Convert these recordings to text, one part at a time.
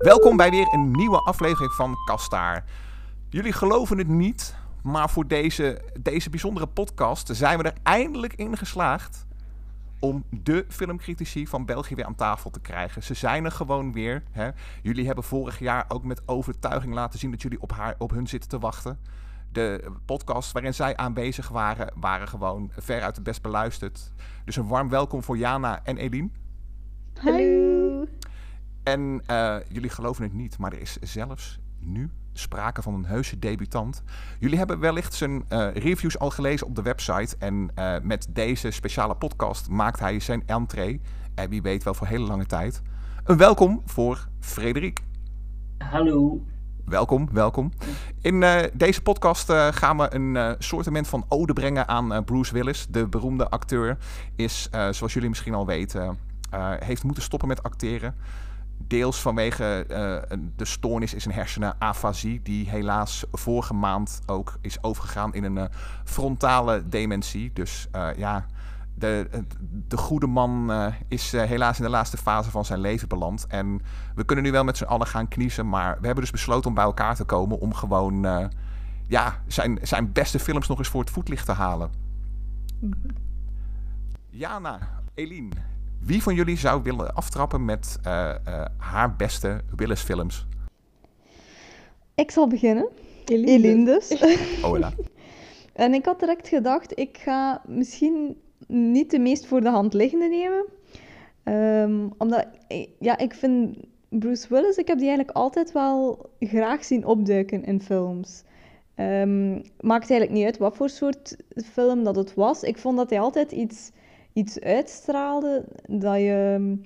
Welkom bij weer een nieuwe aflevering van Kastaar. Jullie geloven het niet, maar voor deze, deze bijzondere podcast zijn we er eindelijk in geslaagd om de filmcritici van België weer aan tafel te krijgen. Ze zijn er gewoon weer. Hè. Jullie hebben vorig jaar ook met overtuiging laten zien dat jullie op, haar, op hun zitten te wachten. De podcast waarin zij aanwezig waren, waren gewoon veruit het best beluisterd. Dus een warm welkom voor Jana en Eline. Hallo. En uh, jullie geloven het niet, maar er is zelfs nu sprake van een heuse debutant. Jullie hebben wellicht zijn uh, reviews al gelezen op de website. En uh, met deze speciale podcast maakt hij zijn entree. En wie weet wel voor hele lange tijd. Een welkom voor Frederik. Hallo. Welkom, welkom. In uh, deze podcast uh, gaan we een uh, soortement van ode brengen aan Bruce Willis. De beroemde acteur is, zoals jullie misschien al weten, heeft moeten stoppen met acteren. Deels vanwege de stoornis is een hersenen afasie, die helaas vorige maand ook is overgegaan in een frontale dementie. Dus ja, de, de goede man is helaas in de laatste fase van zijn leven beland. En we kunnen nu wel met z'n allen gaan kniezen. Maar we hebben dus besloten om bij elkaar te komen. Om gewoon ja, zijn, zijn beste films nog eens voor het voetlicht te halen. Jana, Eline, wie van jullie zou willen aftrappen met haar beste Willis films? Ik zal beginnen. Eline, dus. Oh, ja. en ik had direct gedacht, ik ga misschien niet de meest voor de hand liggende nemen. Um, omdat, ja, ik vind Bruce Willis, ik heb die eigenlijk altijd wel graag zien opduiken in films. Um, maakt eigenlijk niet uit wat voor soort film dat het was. Ik vond dat hij altijd iets, iets uitstraalde dat je,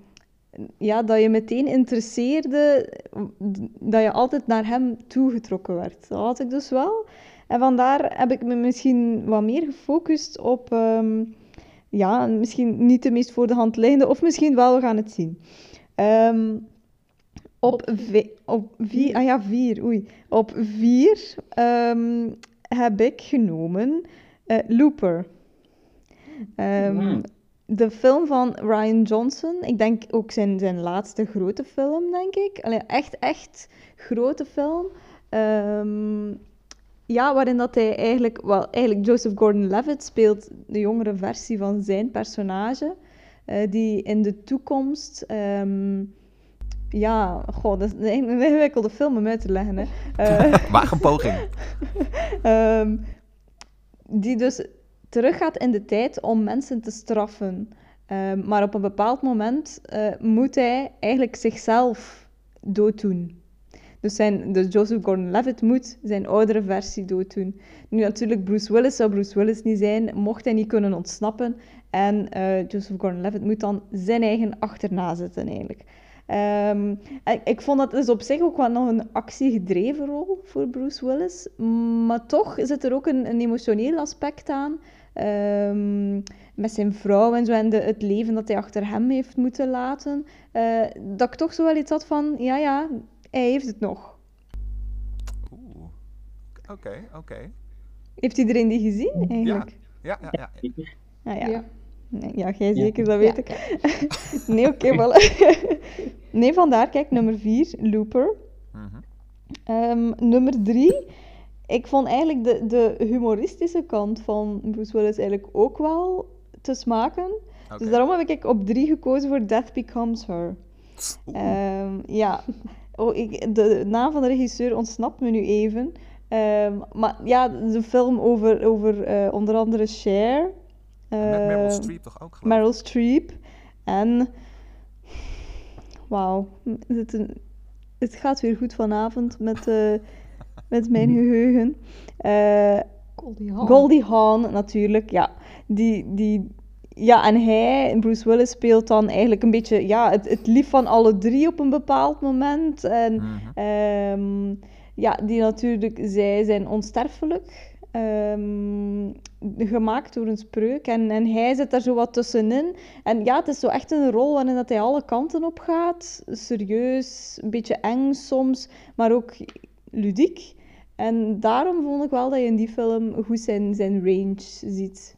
ja, dat je meteen interesseerde, dat je altijd naar hem toegetrokken werd. Dat had ik dus wel. En vandaar heb ik me misschien wat meer gefocust op... Um, ja, misschien niet de meest voor de hand liggende, of misschien wel, we gaan het zien. Um, op, op vier, ah ja, vier, oei. Op vier um, heb ik genomen uh, Looper. Wow. De film van Ryan Johnson, ik denk ook zijn, zijn laatste grote film, denk ik. Allee, echt, echt grote film. Um, ja, waarin dat hij eigenlijk, wel, eigenlijk Joseph Gordon-Levitt speelt de jongere versie van zijn personage, uh, die in de toekomst, um, ja, god, dat is een ingewikkelde film om uit te leggen, hè. Uh, Waag een poging. um, die dus teruggaat in de tijd om mensen te straffen. Um, maar op een bepaald moment uh, moet hij eigenlijk zichzelf dooddoen. Dus, zijn, dus Joseph Gordon-Levitt moet zijn oudere versie dooddoen. Nu natuurlijk, Bruce Willis zou Bruce Willis niet zijn, mocht hij niet kunnen ontsnappen. En uh, Joseph Gordon-Levitt moet dan zijn eigen achterna zitten eigenlijk. Um, ik, vond dat dus op zich ook wel nog een actiegedreven rol voor Bruce Willis. Maar toch zit er ook een emotioneel aspect aan. Um, met zijn vrouw en zo en de, het leven dat hij achter hem heeft moeten laten. Uh, dat ik toch zo wel iets had van, ja ja, hij heeft het nog. Oeh, oké, okay, oké. Okay. Heeft iedereen die gezien eigenlijk? Ja, ja, ja. ja. Ah, ja. ja. Nee, ja, jij zeker, dat weet ik. nee, oké, okay, voilà. nee, vandaar, kijk, nummer 4, Looper. Mm -hmm. um, nummer 3, ik vond eigenlijk de, de humoristische kant van Bruce Willis eigenlijk ook wel te smaken. Dus daarom heb ik op 3 gekozen voor Death Becomes Her. Um, ja, Oh, ik, de naam van de regisseur ontsnapt me nu even. Um, maar ja, de film over, over uh, onder andere Cher. Uh, met Meryl Streep toch ook? Meryl Streep. En... Wauw. Het, het gaat weer goed vanavond met, uh, met mijn geheugen. Goldie Hawn. Goldie Hawn, natuurlijk. Ja, die... die ja, en hij, Bruce Willis, speelt dan eigenlijk een beetje ja, het, het lief van alle drie op een bepaald moment. En mm-hmm. um, ja, die natuurlijk, zij zijn onsterfelijk. Um, gemaakt door een spreuk. En, en hij zit daar zo wat tussenin. En ja, het is zo echt een rol waarin dat hij alle kanten op gaat. Serieus, een beetje eng soms, maar ook ludiek. En daarom vond ik wel dat je in die film goed zijn, zijn range ziet.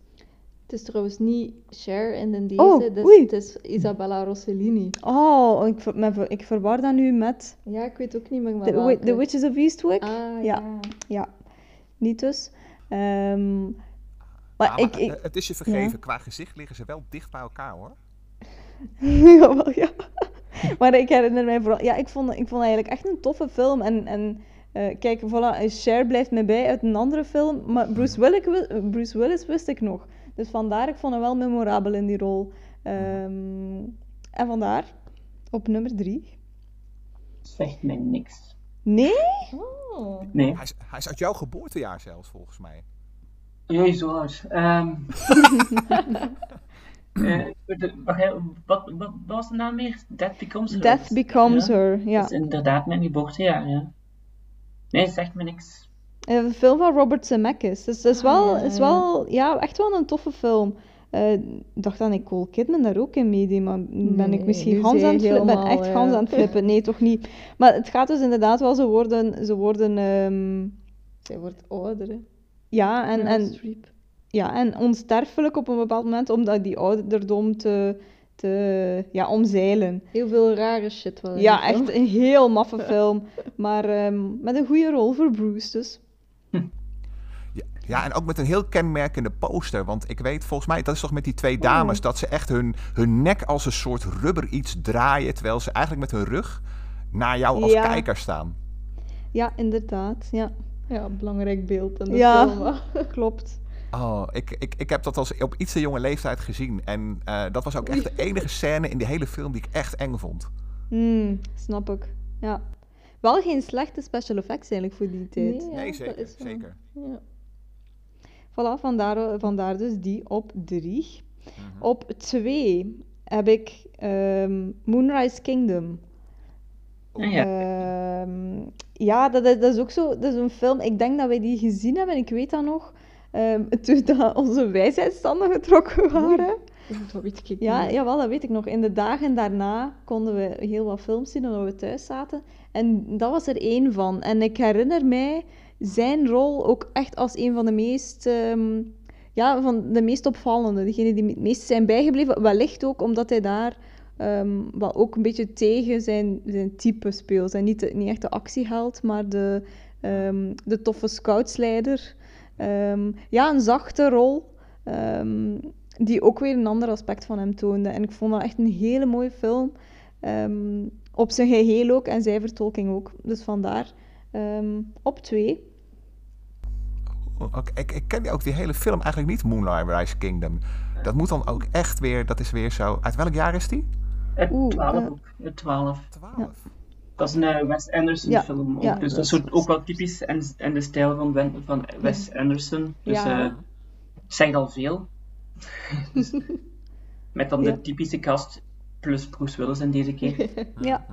Het is trouwens niet Cher in de deze, Oh, dus oei. het is Isabella Rossellini. Oh, ik, ver- ik verwar dat nu met Ja, ik weet ook niet meer The, welke. The Witches of Eastwick. Ah, Ja. ja. Ja, niet dus. Ehm, maar Ah, ik... maar, ik het is je vergeven. Qua gezicht liggen ze wel dicht bij elkaar hoor. Jawel, ja. Maar ik herinner mij vooral... Ja, ik vond, ik vond eigenlijk echt een toffe film. En, en eh, kijk, voilà, Cher blijft mij bij uit een andere film. Maar Bruce Willis, wi- Bruce Willis wist ik nog. Dus vandaar, ik vond hem wel memorabel in die rol. Ehm, en vandaar, op nummer drie. Zegt mij niks. Nee? Oh. Nee. Hij is, hij is uit jouw geboortejaar zelfs, volgens mij. Oud. Ehm eh, de- wacht, hè, wat, wat, wat was de naam weer? Death Becomes Her. Death Becomes Ja. Her, ja. Dat is inderdaad mijn geboortejaar, ja. Nee, zegt me niks. Een film van Robert Zemeckis. Dus het is wel, Ah, ja, is wel ja, echt wel een toffe film. Eh, Ik dacht dat Nicole Kidman daar ook in meedeed, maar ben ik misschien Hans zij aan het flippen? ben echt ja. Hans aan het flippen. Nee, toch niet. Maar het gaat dus inderdaad wel, ze worden... Ze worden ehm, Zij wordt ouder, hè. ja, en, en, ja, en onsterfelijk op een bepaald moment, omdat die ouderdom te, te ja, omzeilen. Heel veel rare shit wel in Ja, film. echt een heel maffe film. Maar ehm, met een goede rol voor Bruce dus. Ja, ja, en ook met een heel kenmerkende poster. Want ik weet volgens mij, dat is toch met die twee dames, dat ze echt hun, hun nek als een soort rubber iets draaien. Terwijl ze eigenlijk met hun rug naar jou als Ja. kijker staan. Ja, inderdaad. Ja, Ja, belangrijk beeld in de Ja. film. klopt. Oh, ik, ik, ik heb dat als op iets te jonge leeftijd gezien. En eh, dat was ook echt de enige scène in die hele film die ik echt eng vond. Hmm, snap ik. Ja. Wel geen slechte special effects eigenlijk voor die tijd. Nee, ja, nee, dat zeker. is wel- zeker. Ja. Voilà, vandaar, vandaar dus die op drie. Mhm. Op twee heb ik ehm, Moonrise Kingdom. Ah, ja. Ehm, ja, dat is, dat is ook zo. Dat is een film. Ik denk dat wij die gezien hebben. Ik weet dat nog. Ehm, toen dat onze wijsheidsstanden getrokken waren. Oeh, Dat weet ik Ja, niet. jawel, dat weet ik nog. In de dagen daarna konden we heel wat films zien omdat we thuis zaten. En dat was er één van. En ik herinner mij zijn rol ook echt als een van de meest, ehm, ja, van de meest opvallende. Degene die het meest zijn bijgebleven. Wellicht ook omdat hij daar ehm, wel ook een beetje tegen zijn, zijn type speelt. En niet, de- niet echt de actieheld, maar de, de toffe scoutsleider. Ehm, ja, een zachte rol. ehm, die ook weer een ander aspect van hem toonde. En ik vond dat echt een hele mooie film. Ehm, op zijn geheel ook en zijn vertolking ook. Dus vandaar ehm, op twee. Oké, Ik, ik ken die ook die hele film eigenlijk niet, Moonlight Rise Kingdom. Dat moet dan ook echt weer, dat is weer zo... Uit welk jaar is die? Het Oeh, 12 eh. ook. Het 12. 12. Dat is een eh, Wes Anderson Ja, film ook. ja, dus dat is soort, ook wel typisch en, en de stijl van, Wen- van Wes Anderson. Dus Ja. eh zegt al veel. Dus met dan Ja. de typische cast plus Bruce Willis in deze keer. Ja.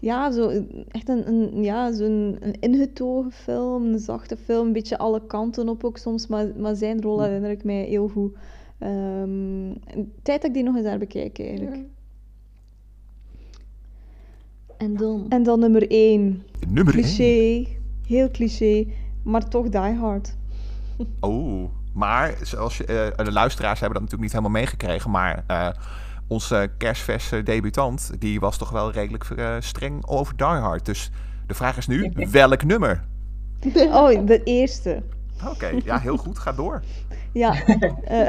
Ja, zo, echt een, een, ja, zo'n een ingetogen film, een zachte film, een beetje alle kanten op ook soms, maar, maar zijn rol herinner ik mij heel goed. Ehm, tijd dat ik die nog eens daar bekijk eigenlijk. En dan? En dan nummer één, Nummer 1. cliché, heel cliché, maar toch Die Hard. Oh, maar zoals je, eh, de luisteraars hebben dat natuurlijk niet helemaal meegekregen, maar eh, onze kerstverse debutant, die was toch wel redelijk eh, streng over Die Hard. Dus de vraag is nu, welk nummer? Oh, de eerste. Oké, ja, heel goed, ga door. Ja, eh,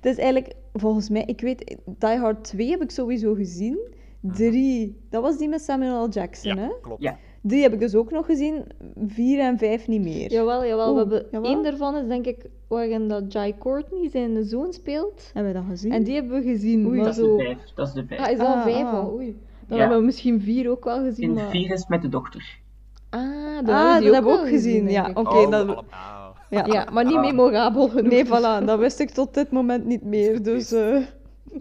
het is eigenlijk volgens mij, ik weet, Die Hard 2 heb ik sowieso gezien. 3, dat was die met Samuel L. Jackson, hè? klopt. Ja. 3 heb ik dus ook nog gezien, 4 en 5 niet meer. Jawel, jawel. Oeh, we hebben jawel? daarvan is denk ik waarin dat Jai Courtney zijn zoon speelt. Hebben we dat gezien? En die hebben we gezien. Oei. maar Dat is zo... de vijf. Dat is de vijf. Ah, is dat Ah, vijf ah. al? Oei. Dan Ja. hebben we misschien vier ook wel gezien. In maar... vier is met de dokter. Ah, dat Ah, hebben dat we hebben we ook gezien, ja. ik. Oké, oh, dat- allemaal. ja. Ja, maar niet Ah. memorabel genoeg. Nee, voilà, dat wist ik tot dit moment niet meer, dus... eh,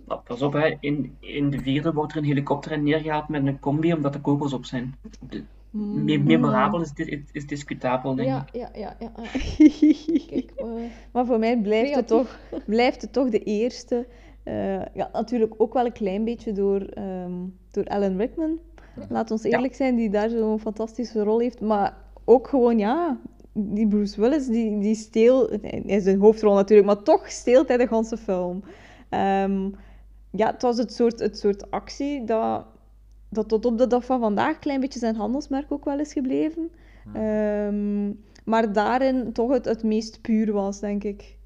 Nou, pas op, hè. In, in de vierde wordt er een helikopter in neergehaald met een combi omdat de kogels op zijn. De, me- memorabel is, is, is discutabel, denk ik. Ja, ja, ja. ja. Kijk, maar... Maar voor mij blijft het, toch, blijft het toch de eerste. Eh, ja, natuurlijk ook wel een klein beetje door, ehm, door Alan Rickman. Laat ons eerlijk zijn, die daar zo'n fantastische rol heeft. Maar ook gewoon, ja, die Bruce Willis, die, die steelt... Hij is een hoofdrol natuurlijk, maar toch steelt hij de ganse film. Ehm, ja, het was het soort, het soort actie dat, dat tot op de dag van vandaag een klein beetje zijn handelsmerk ook wel is gebleven. Ehm, maar daarin toch het, het meest puur was, denk ik.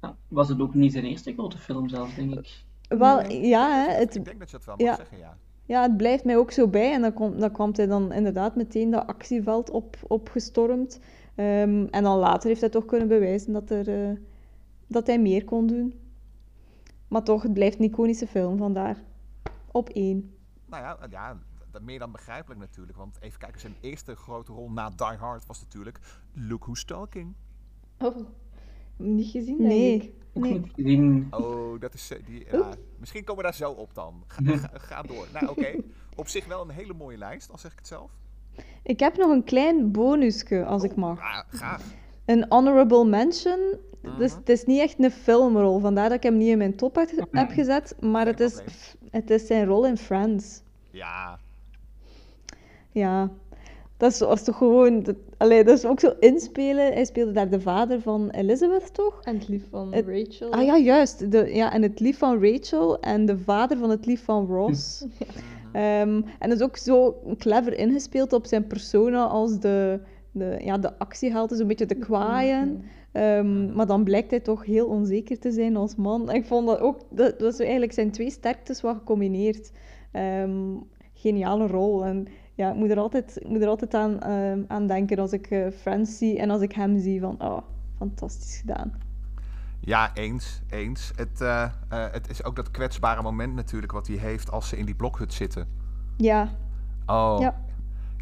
Ja, was het ook niet zijn eerste grote film zelfs, denk ik. Wel, ja, hè, het, Ik denk dat je het wel mag ja. zeggen, ja. ja, het blijft mij ook zo bij. En dan, komt dan kwam hij dan inderdaad meteen dat actieveld op, opgestormd. Ehm, en dan later heeft hij toch kunnen bewijzen dat, er, eh, dat hij meer kon doen. Maar toch, het blijft een iconische film, vandaar. Op één. Nou ja, ja, meer dan begrijpelijk natuurlijk. Want even kijken, zijn eerste grote rol na Die Hard was natuurlijk Look Who's Talking. Oh, niet gezien, denk Nee. ik. Nee. niet gezien. Oh, dat is... eh, Die, ja, misschien komen we daar zo op dan. Ga, ga, ga door. Nou, oké. Op zich wel een hele mooie lijst, al zeg ik het zelf. Ik heb nog een klein bonusje, als ik mag. Ja, gaaf. Een honorable mention. Dus Mhm. het is niet echt een filmrol, vandaar dat ik hem niet in mijn top heb, heb gezet. Maar het is, het is zijn rol in Friends. Ja, Ja, dat is, dat is toch gewoon... Dat, allee, dat is ook zo inspelen. Hij speelde daar de vader van Elizabeth, toch? En het lief van Het- Rachel. Ah ja, juist. De, ja, en het lief van Rachel en de vader van het lief van Ross. Ehm, en dat is ook zo clever ingespeeld op zijn persona als de, de, ja, de actieheld, dus een beetje de kwaaien. Ehm, maar dan blijkt hij toch heel onzeker te zijn als man. En ik vond dat ook, dat, dat is eigenlijk zijn twee sterktes wat gecombineerd. Ehm, geniale rol. En ja, ik moet er altijd, ik moet er altijd aan, ehm, aan denken als ik eh, Friends zie en als ik hem zie van, oh, fantastisch gedaan. ja eens, eens. Het, eh, eh, het is ook dat kwetsbare moment natuurlijk wat hij heeft als ze in die blokhut zitten. Ja, Oh. Ja.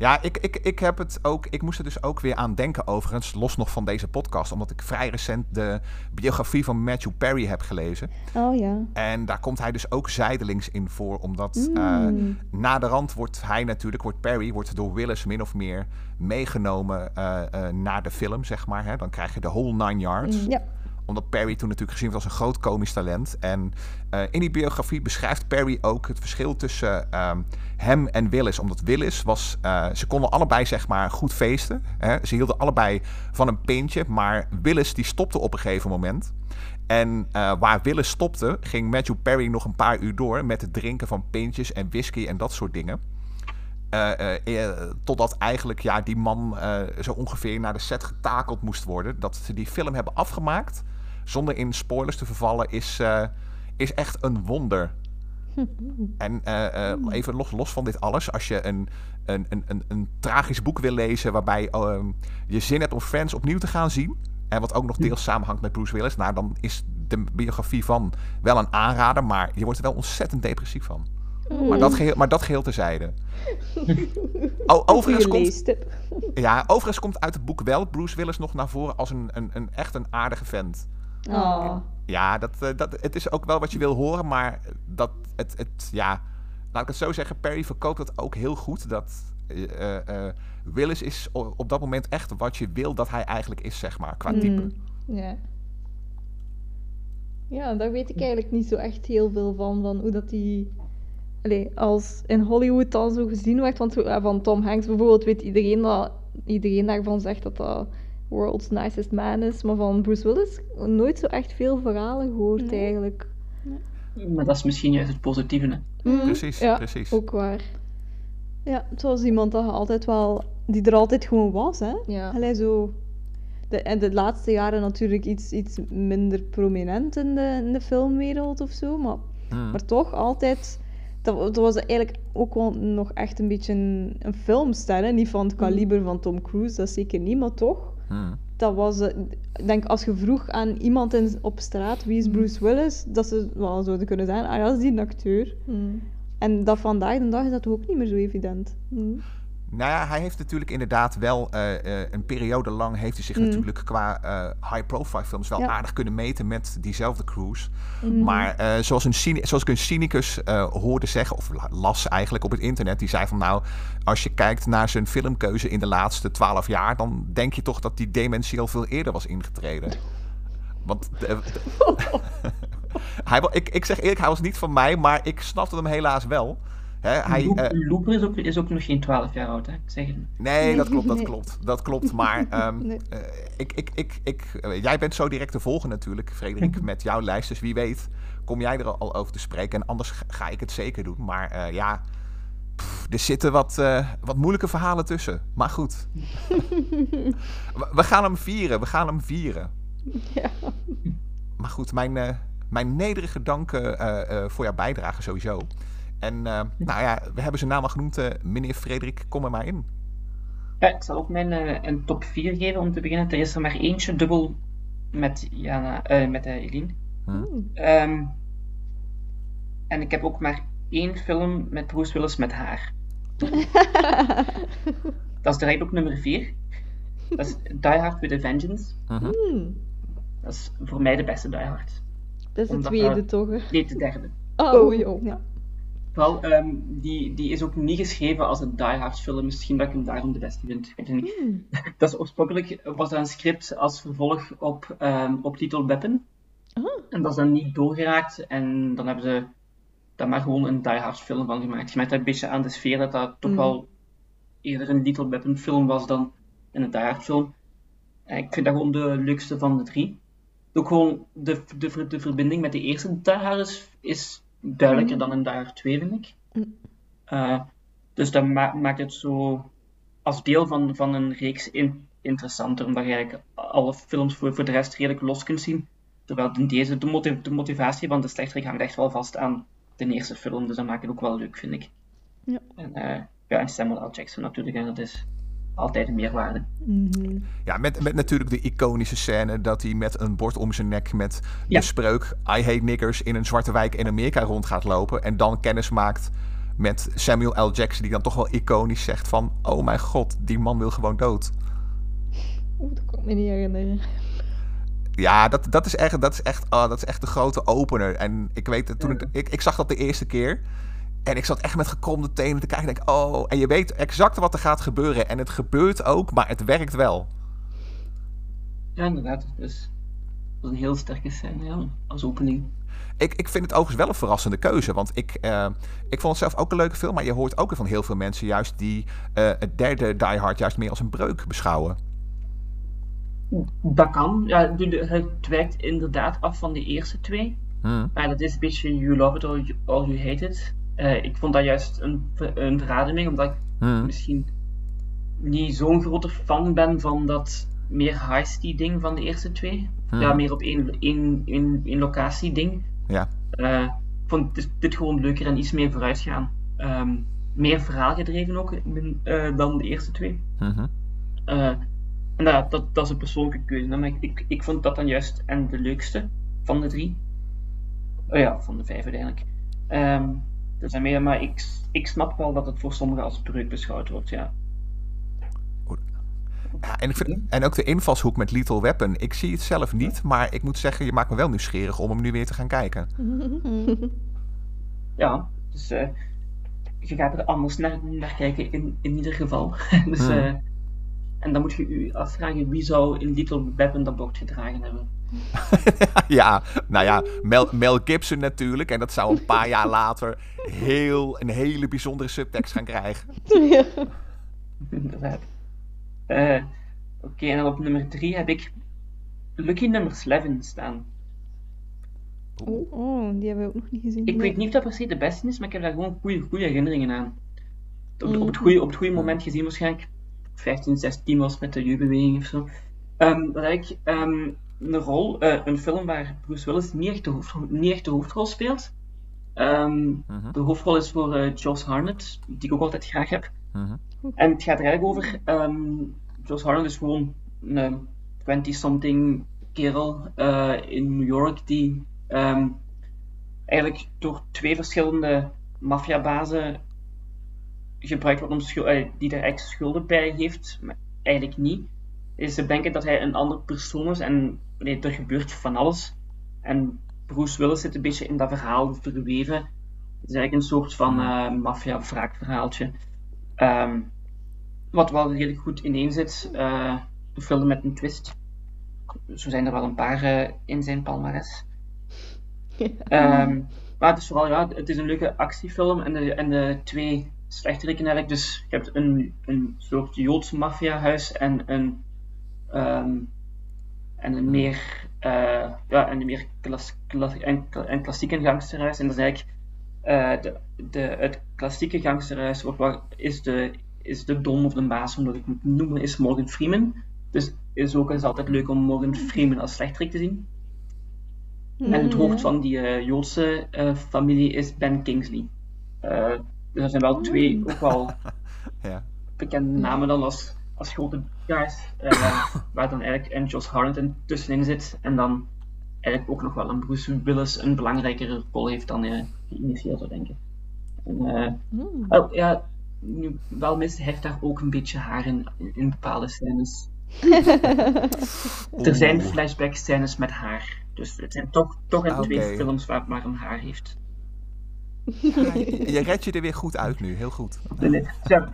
Ja, ik, ik, ik heb het ook. Ik moest er dus ook weer aan denken, overigens, los nog van deze podcast, omdat ik vrij recent de biografie van Matthew Perry heb gelezen. oh ja. En daar komt hij dus ook zijdelings in voor, omdat eh Mm. na de rand wordt hij natuurlijk, wordt Perry, wordt door Willis min of meer meegenomen eh, eh, naar de film, zeg maar. Hè? Dan krijg je de whole nine yards Ja. Omdat Perry toen natuurlijk gezien werd als een groot komisch talent. En eh, in die biografie beschrijft Perry ook het verschil tussen ehm, hem en Willis. Omdat Willis was, eh, ze konden allebei zeg maar goed feesten. Hè? Ze hielden allebei van een pintje, maar Willis die stopte op een gegeven moment. En eh, waar Willis stopte, ging Matthew Perry nog een paar uur door met het drinken van pintjes en whisky en dat soort dingen. Eh, eh, totdat eigenlijk ja, die man zo ongeveer naar de set getakeld moest worden. Dat ze die film hebben afgemaakt, zonder in spoilers te vervallen, is, eh, is echt een wonder. En eh, eh, even los, los van dit alles, als je een, een, een, een, een tragisch boek wil lezen waarbij ehm, je zin hebt om Friends opnieuw te gaan zien, en wat ook nog deels samenhangt met Bruce Willis, nou dan is de biografie van wel een aanrader, maar je wordt er wel ontzettend depressief van. Maar dat geheel, maar dat geheel terzijde. O, overigens komt, ja, overigens komt uit het boek wel Bruce Willis nog naar voren als een, een, een echt een aardige vent. Oh. Ja, dat, eh, dat, het is ook wel wat je wil horen, maar dat het, het ja, laat ik het zo zeggen, Perry verkoopt het ook heel goed. Dat eh, eh, Willis is op dat moment echt wat je wil dat hij eigenlijk is, zeg maar, qua type. Mm. Ja. Ja, daar weet ik eigenlijk niet zo echt heel veel van, van hoe dat die... Allee, als in Hollywood dan zo gezien werd, want van Tom Hanks bijvoorbeeld weet iedereen, dat, iedereen daarvan zegt dat dat world's nicest man is, maar van Bruce Willis nooit zo echt veel verhalen gehoord Nee. eigenlijk. Maar dat is misschien juist het positieve. Hè. Mm, Precies, ja, precies. ook waar. Ja, het was iemand dat je altijd wel, die er altijd gewoon was, hè. Ja. Allee, zo... De, en de laatste jaren natuurlijk iets, iets minder prominent in de, in de filmwereld of zo, maar, Hmm. maar toch altijd... Dat, dat was eigenlijk ook wel nog echt een beetje een, een filmster, hè. Niet van het kaliber van Tom Cruise, dat zeker niet, maar toch... Hmm. Dat was, eh, ik denk, als je vroeg aan iemand in, op straat wie is Bruce Willis, dat ze wel zouden kunnen zijn, ah ja, dat is die een acteur. Mm. En dat vandaag de dag is dat ook niet meer zo evident. Mm. Nou ja, hij heeft natuurlijk inderdaad wel eh, eh, een periode lang heeft hij zich Mm. natuurlijk qua eh, high-profile films wel Ja. aardig kunnen meten met diezelfde Cruise. Mhm. Maar zoals, een zoals ik een cynicus hoorde zeggen, of la- las eigenlijk op het internet, die zei van nou, als je kijkt naar zijn filmkeuze in de laatste twaalf jaar, dan denk je toch dat die dementie al veel eerder was ingetreden. Want hij, ik, ik zeg eerlijk, hij was niet van mij, maar ik snapte hem helaas wel. Hè, hij, Loop- eh, Looper is ook, is ook nog geen 12 jaar oud, hè? Ik zeg het. nee, dat klopt, dat Nee. klopt. Dat klopt, maar ehm, Nee. eh, ik, ik, ik, ik, eh, jij bent zo direct te volgen natuurlijk, Frederik, met jouw lijst. Dus wie weet kom jij er al over te spreken. En anders ga- ga ik het zeker doen. Maar eh, ja, pff, er zitten wat, eh, wat moeilijke verhalen tussen. Maar goed. we, we gaan hem vieren, we gaan hem vieren. Ja. Maar goed, mijn, eh, mijn nederige dank eh, voor jouw bijdrage sowieso. En eh, nou ja, we hebben zijn naam al genoemd. eh, meneer Frederik, kom er maar in. Ja, ik zal ook mijn eh, een top 4 geven om te beginnen. Er is er maar eentje dubbel met, Jana, eh, met Eline. Hm? Ehm, en ik heb ook maar één film met Bruce Willis met haar. Dat is direct ook nummer 4. Dat is Die Hard with a Vengeance. Mhm. Hmm, Dat is voor mij de beste Die Hard. Dat is de Omdat tweede dat- toch? Nee, de derde. Oh, oh. ja. Vooral, ehm, die, die is ook niet geschreven als een Die Hard film. Misschien dat ik hem daarom de beste vind. Weet niet. Hmm. Dat is oorspronkelijk was dat een script als vervolg op, ehm op Little Weapon. Ah. En dat is dan niet doorgeraakt. En dan hebben ze daar maar gewoon een Die Hard film van gemaakt. Je merkt dat een beetje aan de sfeer dat dat toch Mm. wel eerder een Little Weapon film was dan een Die Hard film. En ik vind dat gewoon de leukste van de drie. Ook gewoon de, de, de verbinding met de eerste Die Hard is, is duidelijker dan een Die Hard 2, vind ik. Mm. Eh, dus dat ma- maakt het zo als deel van, van een reeks in- interessanter, omdat je eigenlijk alle films voor, voor de rest redelijk los kunt zien. Terwijl in deze, de, motiv- de motivatie van de slechterik hangt echt wel vast aan de eerste film, dus dat maakt het ook wel leuk, vind ik. Ja. En, eh, ja, en Samuel L. Jackson natuurlijk, en dat is altijd een meerwaarde. Mhm. Ja, met, met natuurlijk de iconische scène dat hij met een bord om zijn nek met Ja. de spreuk I hate niggers in een zwarte wijk in Amerika rond gaat lopen. En dan kennis maakt met Samuel L. Jackson, die dan toch wel iconisch zegt van... Oh mijn god, die man wil gewoon dood. Oeh, dat kan ik me niet herinneren. Ja, dat, dat is echt, dat is echt, oh, dat is echt de grote opener. En ik weet toen ik, ik, ik zag dat de eerste keer. En ik zat echt met gekromde tenen te kijken. En denk, oh, en je weet exact wat er gaat gebeuren. En het gebeurt ook, maar het werkt wel. Ja, inderdaad. Dus dat is een heel sterke scène, ja, als opening. Ik, ik vind het overigens wel een verrassende keuze. Want ik, eh, ik vond het zelf ook een leuke film. Maar je hoort ook van heel veel mensen juist die eh, het derde Die Hard juist meer als een breuk beschouwen. Dat kan. Ja, het wijkt inderdaad af van de eerste twee. Hmm. Maar dat is een beetje You Love It or You, or you Hate It. Eh, ik vond dat juist een, een verademing, omdat ik Hmm. misschien niet zo'n grote fan ben van dat meer heisty ding van de eerste twee. Hmm. Ja, meer op één, één, één, één locatie ding. Ja. Eh, ik vond dit, dit gewoon leuker en iets meer vooruitgaan. Ehm meer verhaalgedreven ook eh, dan de eerste twee. Mhm. En dat, dat, dat is een persoonlijke keuze. Maar ik, ik, ik vond dat dan juist en de leukste van de drie. Oh ja, van de vijf uiteindelijk. Dus daarmee, maar ik, ik snap wel dat het voor sommigen als breuk beschouwd wordt, ja. Ja, en, ik vind, en ook de invalshoek met Lethal Weapon. Ik zie het zelf niet, maar ik moet zeggen, je maakt me wel nieuwsgierig om hem nu weer te gaan kijken. Ja, dus eh, je gaat er anders naar, naar kijken in, in ieder geval. dus, Hmm. eh, en dan moet je je afvragen wie zou in Little Weapon dat bord gedragen hebben. ja, nou ja, Mel, Mel Gibson natuurlijk. En dat zou een paar jaar later heel, een hele bijzondere subtekst gaan krijgen. Ja. Inderdaad. Eh, Oké, en dan op nummer 3 heb ik Lucky Number 11 staan. Oh, oh, die hebben we ook nog niet gezien. Ik Nee. weet niet of dat per se de beste is, maar ik heb daar gewoon goede goede herinneringen aan. Op, op, het Mm. goede, op het goede moment gezien waarschijnlijk. 15, 16 was met de jeugdbeweging of zo. Ehm dan heb ik ehm, een rol, eh, een film waar Bruce Willis niet echt de, hoofdrol, niet echt de hoofdrol speelt. Ehm, Mhm, de hoofdrol is voor eh, Josh Hartnett, die ik ook altijd graag heb. mhm. En het gaat er eigenlijk over, ehm Josh Hartnett is gewoon een 20-something kerel eh, in New York die ehm, eigenlijk door twee verschillende maffiabazen gebruikt wordt om die er eigenlijk schulden bij heeft, maar eigenlijk niet. Is ze denken dat hij een andere persoon is en nee, er gebeurt van alles. En Bruce Willis zit een beetje in dat verhaal verweven. Het is eigenlijk een soort van eh maffia-wraakverhaaltje. Ehm, wat wel redelijk goed ineen zit. eh film met een twist. Zo zijn er wel een paar eh, in zijn palmares. Ehm, maar het is vooral, ja, het is een leuke actiefilm en de, en de twee slechteriken eigenlijk. Dus je hebt een, een soort Joodse maffiahuis en een, ehm, en een meer, uh, ja, een meer klas, klas, en, en klassieke gangsterhuis. En dat is eigenlijk uh, de, de, het klassieke gangsterhuis wordt, is, de, is de dom of de baas, omdat ik moet noemen, is Morgan Freeman. Dus is ook is altijd leuk om Morgan Freeman als slechterik te zien. En het hoofd van die uh, Joodse familie is Ben Kingsley. Dus er zijn wel twee ook wel ja. bekende namen dan als, als grote guys. waar dan eigenlijk een Josh Harrington tussenin zit. En dan eigenlijk ook nog wel een Bruce Willis een belangrijkere rol heeft dan je initieel zou denken. En, Mm. oh, ja, nu wel mis, hij heeft daar ook een beetje haar in, in bepaalde scènes. Er zijn flashback scènes met haar. Dus het zijn toch, toch in twee Oké. films waar het maar een haar heeft. Je je redt je er weer goed uit nu, heel goed. Ja,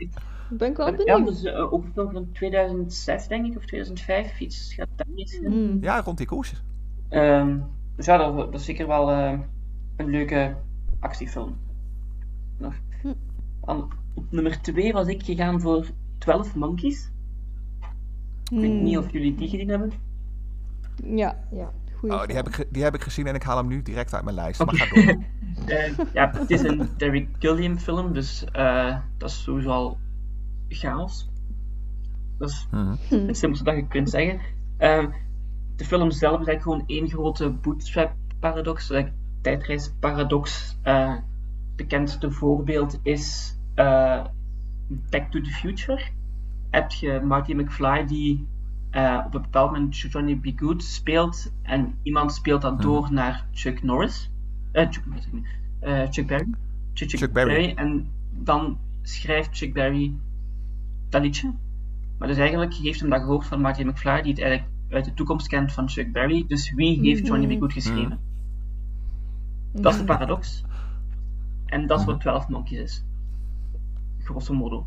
Ben ik wel ja, benieuwd. dus, uh, ook een film van 2006, denk ik, of 2005. Iets gaat daar iets in. Mm. Ja, rond die koers. Ehm, dus ja, dat, dat is zeker wel eh, een leuke actiefilm. Nog. Hm. Op nummer 2 was ik gegaan voor 12 Monkeys. Ik weet niet of jullie die gezien hebben. Ja, ja. Goeie Oh, die heb, ik, die heb ik gezien en ik haal hem nu direct uit mijn lijst. Maar ga door. Eh, ja, het is een Derek Gilliam film, dus eh, dat is sowieso al chaos. Dat is Mhm. het simpelste dat je kunt zeggen. Ehm, de film zelf is eigenlijk gewoon één grote bootstrap paradox, like tijdreisparadox. Eh bekendste voorbeeld is eh, Back to the Future. Heb je Marty McFly die eh, op een bepaald moment Johnny B. Good speelt en iemand speelt dat door naar Chuck Norris. Chuck, Chuck Berry. Chuck, Chuck Berry. En dan schrijft Chuck Berry dat liedje. Maar dus eigenlijk heeft hem dat gehoord van Marty McFly, die het eigenlijk uit de toekomst kent van Chuck Berry. Dus wie heeft Johnny B. Good geschreven? Dat is de paradox. En dat is wat 12 Monkeys is. Grosso modo.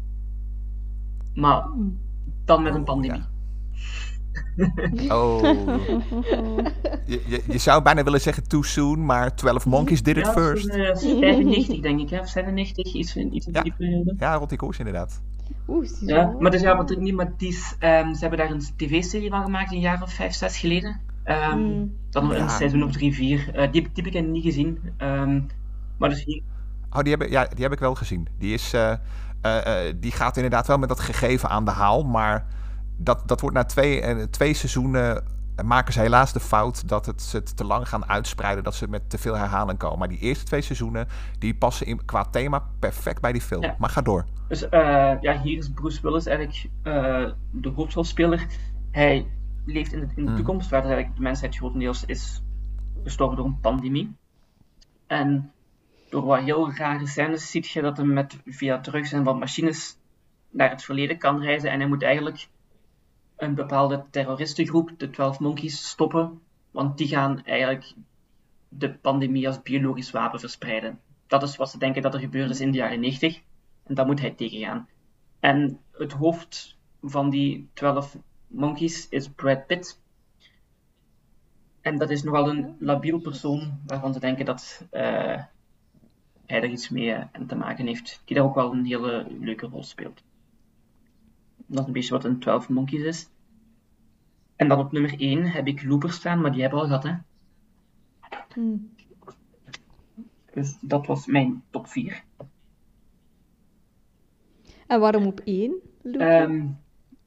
Maar dan met een Oh, pandemie. Oh. Je, je, je zou bijna willen zeggen too soon, maar 12 Monkeys did it Ja, first. dat is, eh, 95 denk ik, hè? of 96, iets in, iets in Ja. die periode. Ja, rond die koers inderdaad. Oeh, Ja, maar dus ja, wat er niet, maar die is, ehm, ze hebben daar een tv-serie van gemaakt een jaar of vijf, zes geleden. Ehm Mm. Dan Ja. een seizoen of drie, vier. Eh, die, die heb ik niet gezien. Ehm, maar dus hier, Oh, die heb, ik- ja, die heb ik wel gezien. Die, is, eh, eh, die gaat inderdaad wel met dat gegeven aan de haal. Maar dat, dat wordt na twee, twee seizoenen. maken ze helaas de fout dat het, ze het te lang gaan uitspreiden. Dat ze met te veel herhaling komen. Maar die eerste twee seizoenen. die passen in, qua thema perfect bij die film. Ja. Maar ga door. Dus eh, ja, hier is Bruce Willis eigenlijk eh, de hoofdrolspeler. Hij leeft in de, in de Mhm. toekomst, waar eigenlijk de mensheid grotendeels is gestorven door een pandemie. En door wat heel rare scènes ziet je dat hij met, via drugs en wat machines naar het verleden kan reizen. En hij moet eigenlijk een bepaalde terroristengroep, de 12 Monkeys, stoppen. Want die gaan eigenlijk de pandemie als biologisch wapen verspreiden. Dat is wat ze denken dat er gebeurd is in de jaren 90. En dat moet hij tegengaan. En het hoofd van die 12 monkeys is Brad Pitt. En dat is nogal een labiel persoon waarvan ze denken dat eh, hij er iets mee aan te maken heeft. Die daar ook wel een hele leuke rol speelt. Dat is een beetje wat een 12 monkeys is. En dan op nummer 1 heb ik Looper staan, maar die hebben we al gehad, hè. Mm. Dus dat was mijn top 4. En waarom op één? Ehm,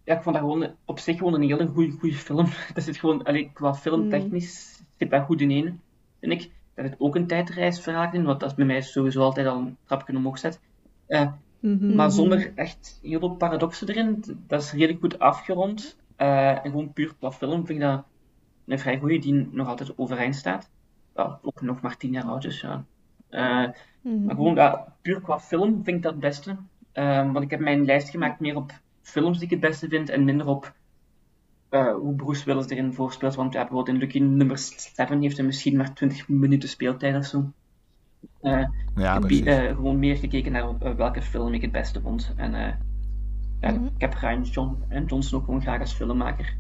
ja, ik vond dat gewoon op zich gewoon een hele goede goede film. Dat zit gewoon, allee, qua filmtechnisch zit dat goed in één. Vind ik. Dat het ook een tijdreisverhaal in, want dat is bij mij sowieso altijd al een trapje omhoog zet. Eh, Mhm. maar zonder echt heel veel paradoxen erin. Dat is redelijk goed afgerond. Eh, en gewoon puur qua film vind ik dat een vrij goede die nog altijd overeind staat. Ook nog maar tien jaar oud, dus ja. Eh, Mhm. maar gewoon, ja, puur qua film vind ik dat het beste. Ehm, want ik heb mijn lijst gemaakt meer op films die ik het beste vind en minder op eh, hoe Bruce Willis erin voorspeelt. Want ja, bijvoorbeeld in Lucky nummer 7 heeft hij misschien maar 20 minuten speeltijd of zo. Eh, Ja, ik heb eh, gewoon meer gekeken naar eh, welke film ik het beste vond. En eh, Mhm. ik heb Ryan John en Johnson ook gewoon graag als filmmaker.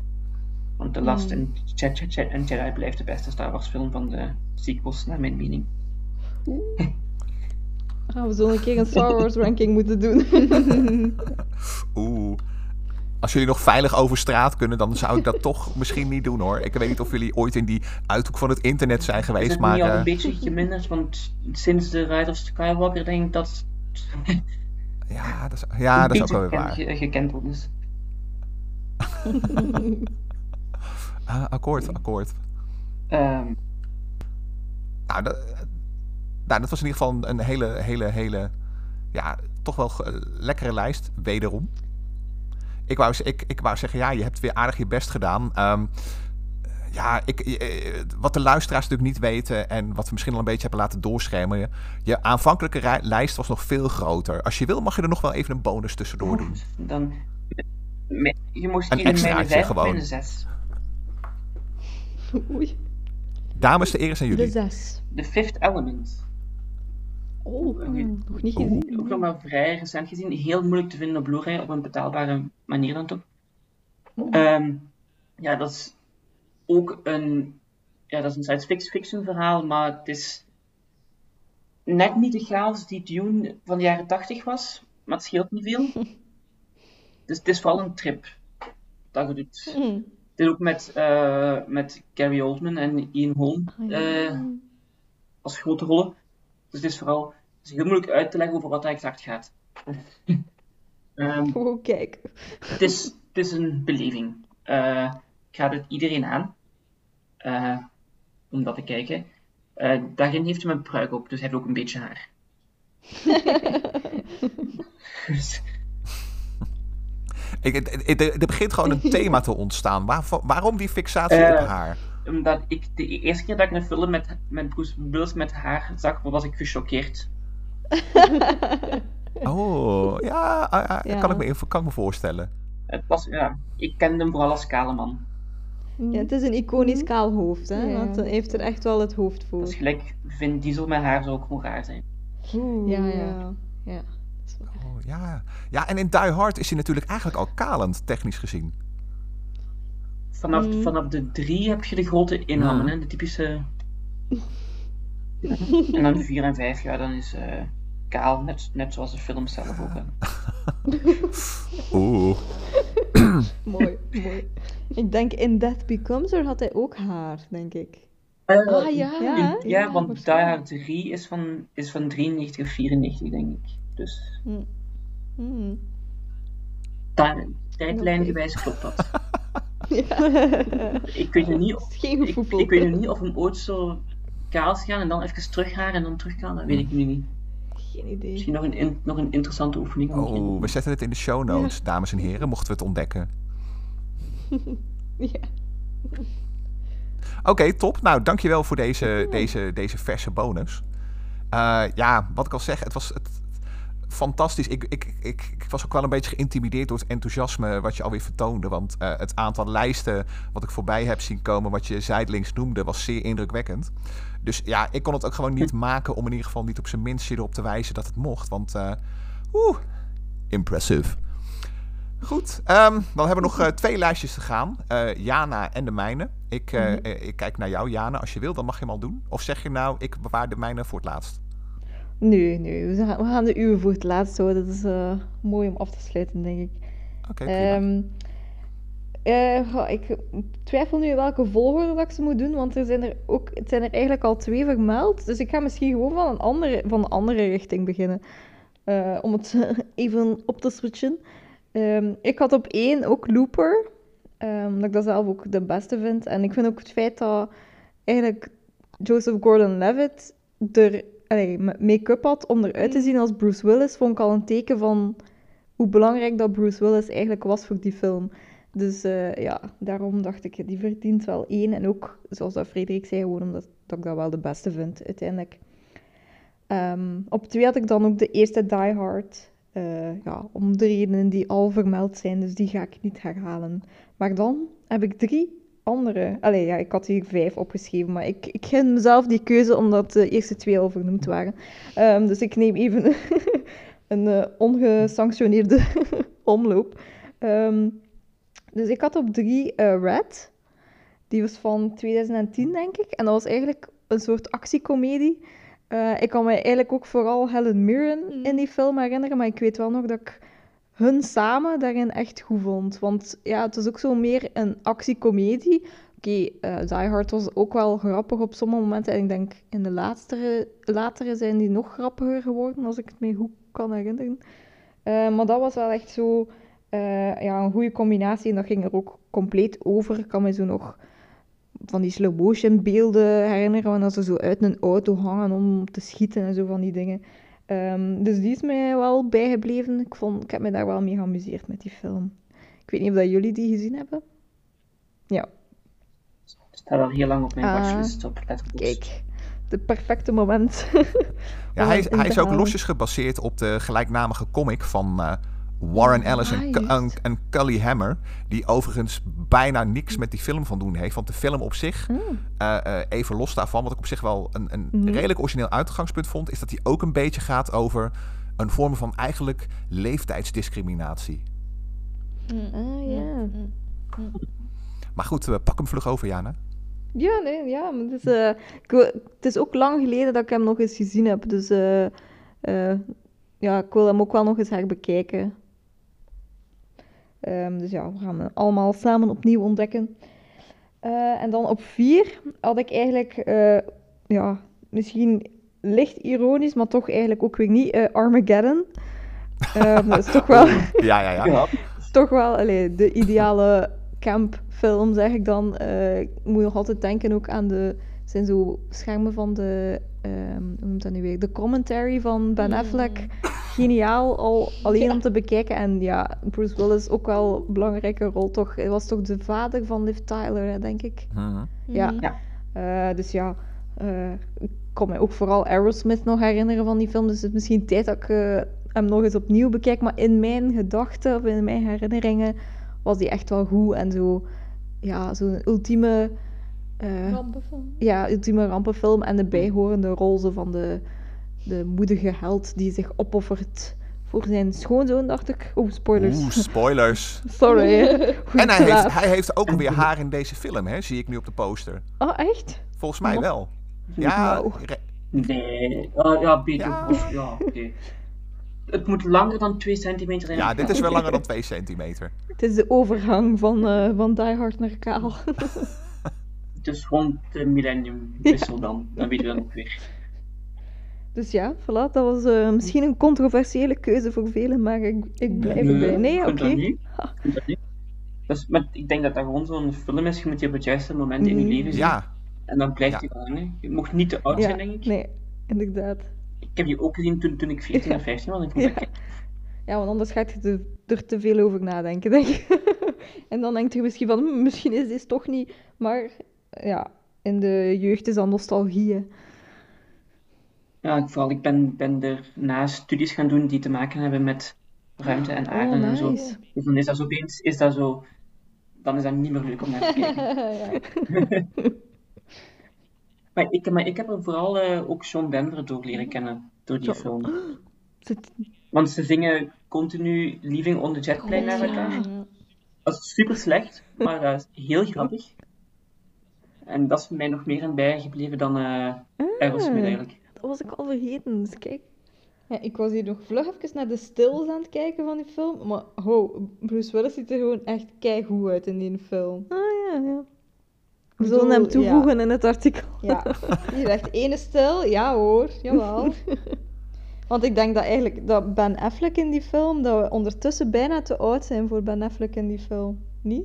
Want The Last Mhm. en, Je- Je- en Jedi blijft de beste Star Wars film van de sequels, naar mijn mening. Gaan we zo een keer een Star Wars ranking moeten doen. Oeh. Als jullie nog veilig over straat kunnen, dan zou ik dat toch misschien niet doen hoor. Ik weet niet of jullie ooit in die uithoek van het internet zijn Is geweest, het maar... niet al eh, een beetje geminderd? Want sinds de Ride of Skywalker denk ik dat ja, dat is, ja, dat is ook wel weer waar. ge- gekend wordt. Dus. Ah, akkoord, akkoord. Ehm, Nou dat, nou, dat was in ieder geval een hele, hele, hele... Ja, toch wel lekkere lijst, wederom. Ik wou, ik, ik wou zeggen, ja, je hebt weer aardig je best gedaan. Ehm, ja, ik, eh, wat de luisteraars natuurlijk niet weten... en wat we misschien al een beetje hebben laten doorschemeren... je aanvankelijke lijst was nog veel groter. Als je wil, mag je er nog wel even een bonus tussendoor doen. dan, je moest Een extraatje gewoon. zes. Oei. Dames, de eer is aan De jullie. zes. The Fifth Element. Oh, nog niet Oeh. gezien. Ook nog maar vrij recent gezien. Heel moeilijk te vinden op Blu-ray, op een betaalbare manier dan toch. Ehm, ja, dat is ook een, ja, dat is een science fic- fiction verhaal, maar het is net niet de chaos die Dune van de jaren 80 was, maar het scheelt niet veel. Dus het is vooral een trip dat je doet. Mm. Het is ook met, eh, met Gary Oldman en Ian Holm Ah, ja. eh, als grote rollen. Dus het is vooral het is heel moeilijk uit te leggen over wat dat exact gaat. Ehm, Oh, kijk. het, is, het is een beleving. Eh, ik raad het iedereen aan eh, om dat te kijken. Eh, daarin heeft hij een pruik op, dus hij heeft ook een beetje haar. Dus, Ik, het- het- er er begint gewoon een thema te ontstaan. Waar, waarom die fixatie op haar? Omdat ik de eerste keer dat ik een film met, met Bruce Willis met haar zag, was ik gechoqueerd. Oh, ja, ah, ah, Ja. Kan, ik me, kan ik me voorstellen. Het was, ja, ik kende hem vooral als kale man. Ja, het is een iconisch kaal hoofd, hè? Ja. Want hij heeft er echt wel het hoofd Dat voor. is gelijk, Vin Diesel met haar zou ook gewoon raar zijn. Oeh, Ja, ja. ja. dat. Oh, ja. ja, en in Die Hard is hij natuurlijk eigenlijk al kalend, technisch gezien. Vanaf, Mm. vanaf de drie heb je de grote inhammen, Ja. hè, de typische. en dan vier en vijf, ja, dan is eh, kaal, net, net zoals de film zelf ook. hè. Oeh. Mooi, mooi. Ik denk in Death Becomes Her had hij ook haar, denk ik. Eh, Ah ja, in- hè? ja, want Die waarschijnlijk. Hard 3 is van, is van 93 of 94, denk ik. Dus Hmm. ta- tijdlijngewijs klopt dat. Ik weet nu niet of, Geen ik, ik weet nu niet of hem ooit zo kaal gaan en dan even terug haar en dan terug gaan, dat weet ik nu niet. Geen idee. Misschien nog een, in- nog een interessante oefening. Oh, we zetten het in de show notes, dames en heren, mochten we het ontdekken. Ja. Oké, top. Nou, dankjewel voor deze, deze, deze verse bonus. Eh, ja, wat ik al zeg, het was het, fantastisch. Ik, ik, ik, ik was ook wel een beetje geïntimideerd door het enthousiasme wat je alweer vertoonde. Want eh, het aantal lijsten wat ik voorbij heb zien komen, wat je zijdelings noemde, was zeer indrukwekkend. Dus ja, ik kon het ook gewoon niet maken om in ieder geval niet op zijn minst erop te wijzen dat het mocht. Want, eh oeh, impressive. Goed, ehm, dan hebben we nog eh, twee lijstjes te gaan. Jana en de mijne. Ik, eh, ik kijk naar jou, Jana. Als je wil, dan mag je hem al doen. Of zeg je nou, ik bewaar de mijne voor het laatst. Nee, nee, we gaan, we gaan de uwe voor het laatst houden. Dat is eh, mooi om af te sluiten, denk ik. Oké. Ehm, eh, goh, ik twijfel nu welke volgorde dat ik ze moet doen, want er zijn er ook, het zijn er eigenlijk al twee vermeld. Dus ik ga misschien gewoon van een andere, van een andere richting beginnen. Eh, om het even op te switchen. Ehm, ik had op één ook Looper, ehm, omdat ik dat zelf ook de beste vind. En ik vind ook het feit dat eigenlijk Joseph Gordon-Levitt er make-up had om eruit te zien als Bruce Willis, vond ik al een teken van hoe belangrijk dat Bruce Willis eigenlijk was voor die film. Dus eh, ja, daarom dacht ik, die verdient wel één. En ook, zoals dat Frederik zei, gewoon omdat dat ik dat wel de beste vind, uiteindelijk. Ehm, op twee had ik dan ook de eerste Die Hard. Eh, ja, om de redenen die al vermeld zijn, dus die ga ik niet herhalen. Maar dan heb ik drie andere. Allee, ja, ik had hier vijf opgeschreven, maar ik, ik gun mezelf die keuze omdat de eerste twee al vernoemd waren. Ehm, dus ik neem even een eh, ongesanctioneerde omloop. Ehm, dus ik had op drie eh, Red. Die was van 2010, denk ik. En dat was eigenlijk een soort actiecomedie. Eh, ik kan me eigenlijk ook vooral Helen Mirren Mhm. in die film herinneren, maar ik weet wel nog dat ik hun samen daarin echt goed vond. Want ja, het is ook zo meer een actiecomedie. Oké, eh Die Hard was ook wel grappig op sommige momenten. En ik denk in de latere, latere zijn die nog grappiger geworden, als ik het me goed kan herinneren. Eh, maar dat was wel echt zo eh, ja, een goede combinatie. En dat ging er ook compleet over. Ik kan me zo nog van die slow motion beelden herinneren, wanneer ze zo uit een auto hangen om te schieten en zo van die dingen. Ehm, dus die is mij wel bijgebleven. Ik, vond, ik heb me daar wel mee geamuseerd met die film. Ik weet niet of dat jullie die gezien hebben. Ja, staat al heel lang op mijn Ah, watchlist op Letterboxd. kijk. De perfecte moment. Ja, hij, het hij is ook losjes gebaseerd op de gelijkname comic van eh, Warren Ellis en, en, en Cully Hammer. Die overigens bijna niks met die film van doen heeft. Want de film op zich, Mm. eh, eh, even los daarvan, wat ik op zich wel een, een Mhm. redelijk origineel uitgangspunt vond, is dat hij ook een beetje gaat over een vorm van eigenlijk leeftijdsdiscriminatie. Ah, ja. Maar goed, eh, pak hem vlug over, Jana. Ja, nee, ja. Maar het, is, eh, het is ook lang geleden dat ik hem nog eens gezien heb. Dus eh, eh, ja, ik wil hem ook wel nog eens herbekijken. Ehm, dus ja, we gaan hem allemaal samen opnieuw ontdekken. Eh, en dan op vier had ik eigenlijk, eh, ja, misschien licht ironisch, maar toch eigenlijk ook weer niet, eh, Armageddon. Ehm, dat is toch wel Ja, ja, ja. Ja, toch wel allee, de ideale campfilm, zeg ik dan. Eh, ik moet nog altijd denken ook aan de... zijn zo schermen van de... ehm, hoe noemt dat nu weer? De commentary van Ben Affleck. Geniaal, al alleen om te bekijken. En ja, Bruce Willis ook wel een belangrijke rol, toch? Hij was toch de vader van Liv Tyler, hè, denk ik. Mhm. Ja. Ja. Eh, dus ja, eh, ik kan me ook vooral Aerosmith nog herinneren van die film. Dus het is misschien tijd dat ik eh, hem nog eens opnieuw bekijk. Maar in mijn gedachten of in mijn herinneringen was die echt wel goed. En zo, ja, zo'n ultieme, eh, Rampenfilm. ja, ultieme rampenfilm. En de bijhorende rol zo van de, de moedige held die zich opoffert voor zijn schoonzoon, dacht ik. Oh, spoilers. Oeh, spoilers. Sorry. En hij heeft, hij heeft ook weer haar in deze film, hè? zie ik nu op de poster. Oh, echt? Volgens mij Oh. wel. Ja, Nee, ah, ja, een beetje. Ja. oké. Het moet langer dan 2 centimeter zijn. ja dit is wel langer dan 2 centimeter. Het is de overgang van, eh, van Die Hard naar Kaal. Dus rond de millennium wissel dan. Dan weten we dat ook weer. Dus ja, voilà, dat was eh, misschien een controversiële keuze voor velen, maar ik, ik blijf erbij. Nee, oké. niet. Dus, maar ik denk dat dat gewoon zo'n film is. Je moet die op het juiste moment in je Mm. leven zien. Ja, En dan blijft Ja. die wel hangen. Je mocht niet te oud Ja, zijn, denk ik. nee, inderdaad. Ik heb die ook gezien toen, toen ik 14 of 15 was. Ik Ja. dat Ja, want anders gaat je te- er te veel over nadenken, denk ik. en dan denk je misschien van, hm, misschien is dit toch niet. Maar ja, in de jeugd is dat nostalgie. hè. Ja, ik, vooral, ik ben, ben er na studies gaan doen die te maken hebben met ruimte en aarde Oh, en zo. Dus dan is dat zo opeens, is dat zo, dan is dat niet meer leuk om naar te kijken. maar, ik, maar ik heb er vooral eh, ook Sean Denver door leren kennen, door die film. Want ze zingen continu Leaving on the Jet Plane naar elkaar. Dat is super slecht, maar dat is heel grappig. En dat is mij nog meer in bijgebleven dan eh Aerosmith eigenlijk. Dat was ik al vergeten, dus kijk. Ja, ik was hier nog vlug even naar de stills aan het kijken van die film. Maar ho, Bruce Willis ziet er gewoon echt keigoed uit in die film. Ah ja, ja. We zullen hem toevoegen in het artikel. Ja, hier echt ene stil. Ja hoor, jawel. Want ik denk dat eigenlijk dat Ben Affleck in die film, dat we ondertussen bijna te oud zijn voor Ben Affleck in die film. Niet?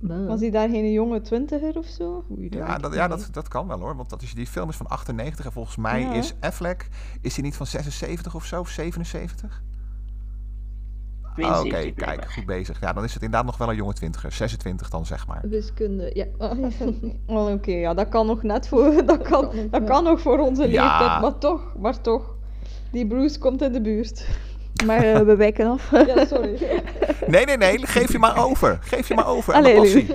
Was hij daar geen jonge twintiger of zo? ja, dat, ja dat, dat kan wel hoor. Want dat is, die film is van 98 en volgens mij Ja. is Affleck, is hij niet van 76 of zo? Of 77? Ah, Oké, 72 kijk, goed bezig. Ja, dan is het inderdaad nog wel een jonge twintiger. 26 dan, zeg maar. Wiskunde, ja. Oh, Oké, ja, dat kan nog net voor, dat kan, nog dat kan nog voor onze Ja. leeftijd, maar toch, maar toch. Die Bruce komt in de buurt. Maar eh, we wijken af. Ja, sorry. Nee, nee, nee, geef je maar over. Geef je maar over aan de Allee, passie.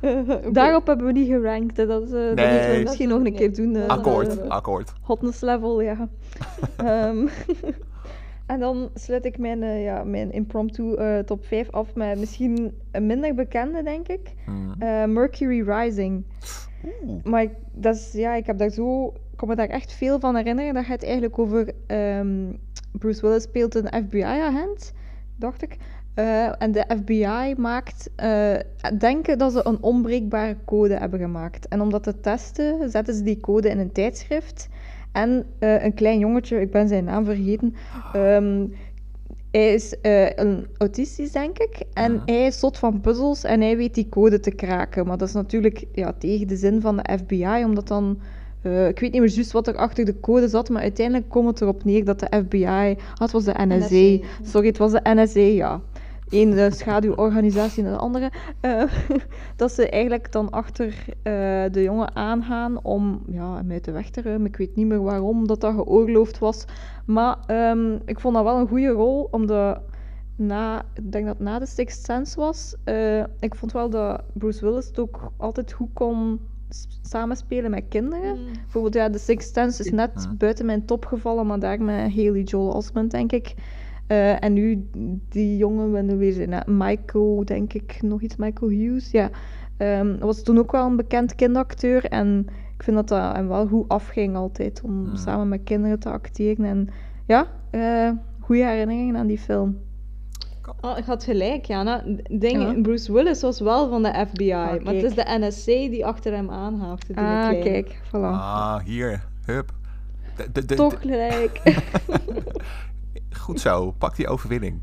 Daarop hebben we niet gerankt. hè. Dat, eh, dat Nee. moeten we misschien nog een keer doen. eh, Akkoord, eh, akkoord. hotness level, ja. Ehm, en dan sluit ik mijn, eh, ja, mijn impromptu eh, top 5 af met misschien een minder bekende, denk ik. Hmm. Eh, Mercury Rising. Oeh. Maar ik, dat is, ja, ik heb daar zo, kan me daar echt veel van herinneren. Dat gaat eigenlijk over ehm, Bruce Willis speelt een FBI-agent, dacht ik. Eh, en de FBI maakt eh, denken dat ze een onbreekbare code hebben gemaakt. En om dat te testen, zetten ze die code in een tijdschrift. En eh, een klein jongetje, ik ben zijn naam vergeten. ehm, hij is een autistisch, denk ik. En hij is zot van puzzels en hij weet die code te kraken. Maar dat is natuurlijk ja, tegen de zin van de FBI, omdat dan... eh, ik weet niet meer juist wat er achter de code zat, maar uiteindelijk komt het erop neer dat de FBI... Ah, het was de NSA. NSA. Sorry, het was de NSA, ja. Eén de schaduworganisatie en de andere. eh, dat ze eigenlijk dan achter eh, de jongen aangaan om ja, hem uit de weg te ruimen. Ik weet niet meer waarom dat dat geoorloofd was. Maar ehm, ik vond dat wel een goede rol, omdat na, ik denk dat na de Sixth Sense was. eh, ik vond wel dat Bruce Willis het ook altijd goed kon samenspelen met kinderen. Mm. Bijvoorbeeld, ja, The Sixth Sense is net buiten mijn top gevallen, maar daar met Haley Joel Osment, denk ik. Eh, en nu die jongen, we nu weer zijn, hè, Michael, denk ik, nog iets, Michael Hughes, ja. Ehm, was toen ook wel een bekend kindacteur en ik vind dat dat hem wel goed afging altijd, om samen met kinderen te acteren. En ja, eh goede herinneringen aan die film. Oh, ik had gelijk, Jana. Ding, Ja. Bruce Willis was wel van de FBI, Ah, maar het is de NSC die achter hem aanhaakte. Ah, klein. kijk, voilà. Ah, hier. Hup. De, de, de- Toch gelijk. Goed zo, pak die overwinning.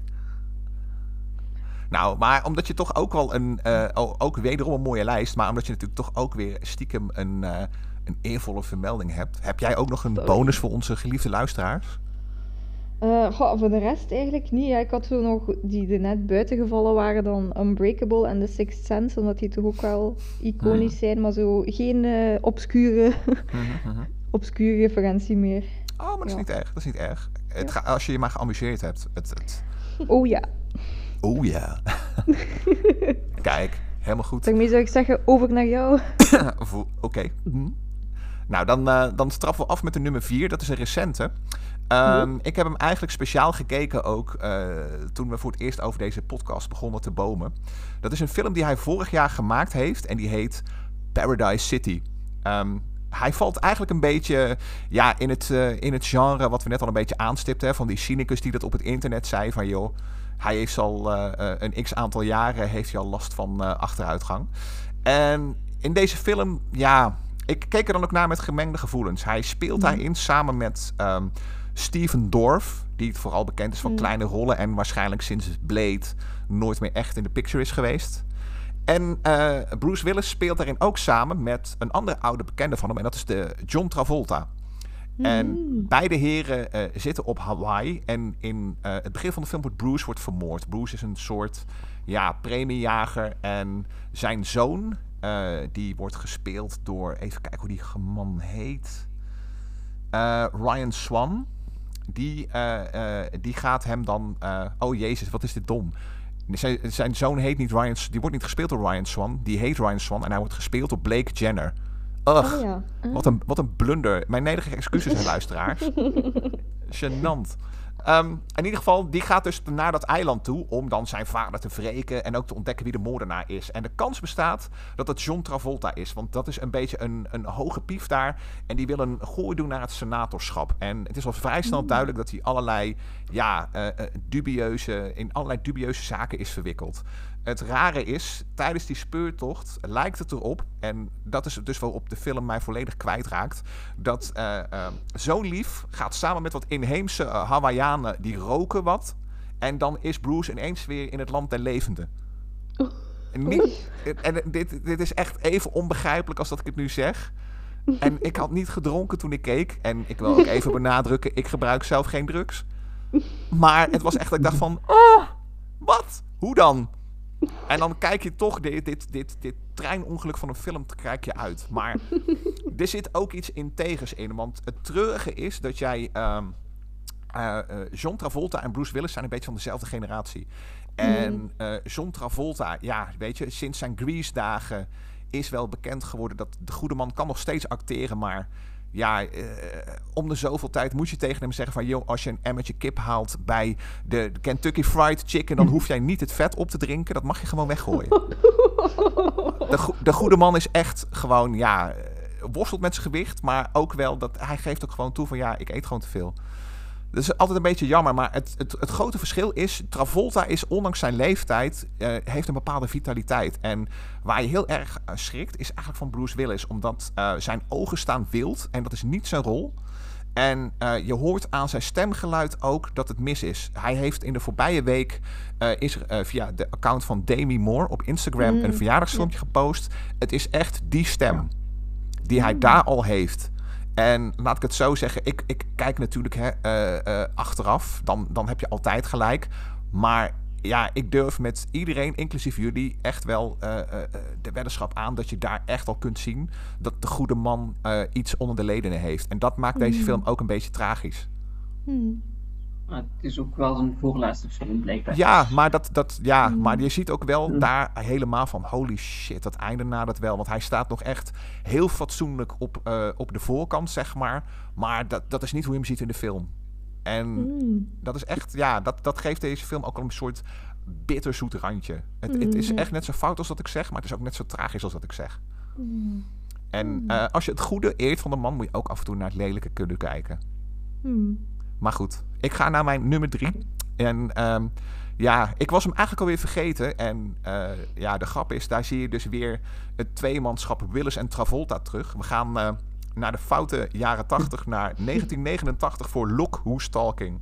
Nou, maar omdat je toch ook wel een, eh, ook wederom een mooie lijst, maar omdat je natuurlijk toch ook weer stiekem een, eh, een eervolle vermelding hebt, heb jij ook nog een Sorry. bonus voor onze geliefde luisteraars? Eh, goh, voor de rest eigenlijk niet. Ja, ik had zo nog die er net buiten gevallen waren dan Unbreakable en The Sixth Sense, omdat die toch ook wel iconisch zijn, maar zo geen eh, obscure, Mhm, mhm. obscure referentie meer. Oh, maar dat is Ja. niet erg. Dat is niet erg. Het ga, als je je maar geamuseerd hebt. Het, het... Oh ja, Oh ja. Kijk, helemaal goed. daarmee zou ik zeggen, over naar jou. Oké. Mhm. Nou, dan, eh, dan straffen we af met de nummer 4. Dat is een recente. Ehm, Ik heb hem eigenlijk speciaal gekeken ook eh, toen we voor het eerst over deze podcast begonnen te bomen. Dat is een film die hij vorig jaar gemaakt heeft en die heet Paradise City. Ehm, hij valt eigenlijk een beetje ja, in, het, eh, in het genre wat we net al een beetje aanstipten. Van die cynicus die dat op het internet zei van joh, hij heeft al eh, een x aantal jaren heeft hij al last van achteruitgang. En in deze film, ja, ik keek er dan ook naar met gemengde gevoelens. Hij speelt daarin samen met ehm, Steven Dorff, die vooral bekend is van kleine rollen en waarschijnlijk sinds Blade nooit meer echt in de picture is geweest. En eh, Bruce Willis speelt daarin ook samen met een andere oude bekende van hem, en dat is de John Travolta. En beide heren eh, zitten op Hawaii. En in eh, het begin van de film wordt Bruce wordt vermoord. Bruce is een soort ja, premiejager. En zijn zoon, die wordt gespeeld door... Even kijken hoe die man heet. Ryan Swan. Die, eh, eh, die gaat hem dan... eh, oh jezus, wat is dit dom. Zijn, zijn zoon heet niet Ryan... Die wordt niet gespeeld door Ryan Swan. Die heet Ryan Swan. En hij wordt gespeeld door Blake Jenner. Ugh. Oh ja. Wat een, wat een blunder. Mijn nederige excuses aan luisteraars. Gênant. Ehm, in ieder geval, die gaat dus naar dat eiland toe om dan zijn vader te wreken en ook te ontdekken wie de moordenaar is. En de kans bestaat dat het John Travolta is, want dat is een beetje een, een hoge pief daar. En die wil een gooi doen naar het senatorschap. En het is al vrij snel duidelijk dat hij allerlei, ja, eh, eh, dubieuze, in allerlei dubieuze zaken is verwikkeld. Het rare is, tijdens die speurtocht lijkt het erop, en dat is dus waarop de film mij volledig kwijtraakt, dat eh, zo'n lief gaat samen met wat inheemse eh, Hawaiianen, die roken wat, en dan is Bruce ineens weer in het land der levenden. En, niet, en dit, dit is echt even onbegrijpelijk als dat ik het nu zeg. En ik had niet gedronken toen ik keek. En ik wil ook even benadrukken, ik gebruik zelf geen drugs. Maar het was echt dat ik dacht van, oh, wat? Hoe dan? En dan kijk je toch dit, dit, dit, dit treinongeluk van een film kijk je uit. Maar er zit ook iets integens in. Want het treurige is dat jij... eh, John Travolta en Bruce Willis zijn een beetje van dezelfde generatie. En eh, John Travolta, ja, weet je, sinds zijn Grease-dagen is wel bekend geworden dat de goede man kan nog steeds acteren, maar ja, eh, om de zoveel tijd moet je tegen hem zeggen van... joh, als je een emmertje kip haalt bij de Kentucky Fried Chicken... dan hoef jij niet het vet op te drinken. Dat mag je gewoon weggooien. De, de goede man is echt gewoon, ja, eh, worstelt met zijn gewicht... maar ook wel, dat hij geeft ook gewoon toe van... ja, ik eet gewoon te veel. Dat is altijd een beetje jammer, maar het, het, het grote verschil is... Travolta is, ondanks zijn leeftijd, uh, heeft een bepaalde vitaliteit. En waar je heel erg uh, schrikt, is eigenlijk van Bruce Willis. Omdat uh, zijn ogen staan wild en dat is niet zijn rol. En je hoort aan zijn stemgeluid ook dat het mis is. Hij heeft in de voorbije week, is er via de account van Demi Moore op Instagram... Mm, een verjaardagsfilmpje ja. gepost. Het is echt die stem die hij mm. daar al heeft... En laat ik het zo zeggen, ik, ik kijk natuurlijk hè, uh, uh, achteraf, dan, dan heb je altijd gelijk. Maar ja, ik durf met iedereen, inclusief jullie, echt wel uh, de weddenschap aan dat je daar echt al kunt zien dat de goede man iets onder de ledenen heeft. En dat maakt deze mm. film ook een beetje tragisch. Mm. Maar het is ook wel zijn voorlaatste film, blijkbaar. Ja, maar, dat, dat, ja, mm. maar je ziet ook wel mm. daar helemaal van... holy shit, dat einde nadert wel. Want hij staat nog echt heel fatsoenlijk op, uh, op de voorkant, zeg maar. Maar dat, dat is niet hoe je hem ziet in de film. En mm. dat is echt, ja, dat, dat geeft deze film ook al een soort bitterzoet randje. Het, het, is echt net zo fout als dat ik zeg, maar het is ook net zo tragisch als dat ik zeg. En uh, als je het goede eert van de man, moet je ook af en toe naar het lelijke kunnen kijken. Maar goed, ik ga naar mijn nummer drie. En um, ja, ik was hem eigenlijk alweer vergeten. En uh, ja, de grap is, daar zie je dus weer het tweemanschap Willis en Travolta terug. We gaan uh, naar de foute jaren 80, naar 1989 voor Look Who's Talking.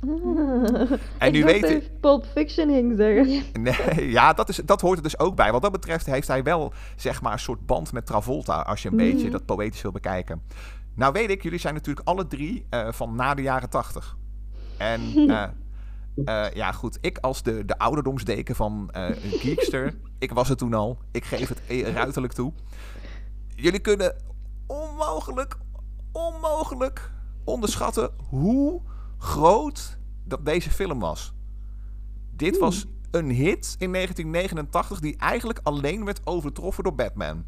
en nu weet ik. Pulp Fiction hing zeggen. Nee, ja, dat, is, dat hoort er dus ook bij. Wat dat betreft heeft hij wel, zeg maar, een soort band met Travolta. Als je een mm. beetje dat poëtisch wil bekijken. Nou weet ik, jullie zijn natuurlijk alle drie uh, van na de jaren tachtig. En uh, uh, ja, goed. Ik als de, de ouderdomsdeken van een geekster, ik was het toen al. Ik geef het ruiterlijk toe. Jullie kunnen onmogelijk, onmogelijk onderschatten hoe groot dat deze film was. Dit was een hit in 1989 die eigenlijk alleen werd overtroffen door Batman.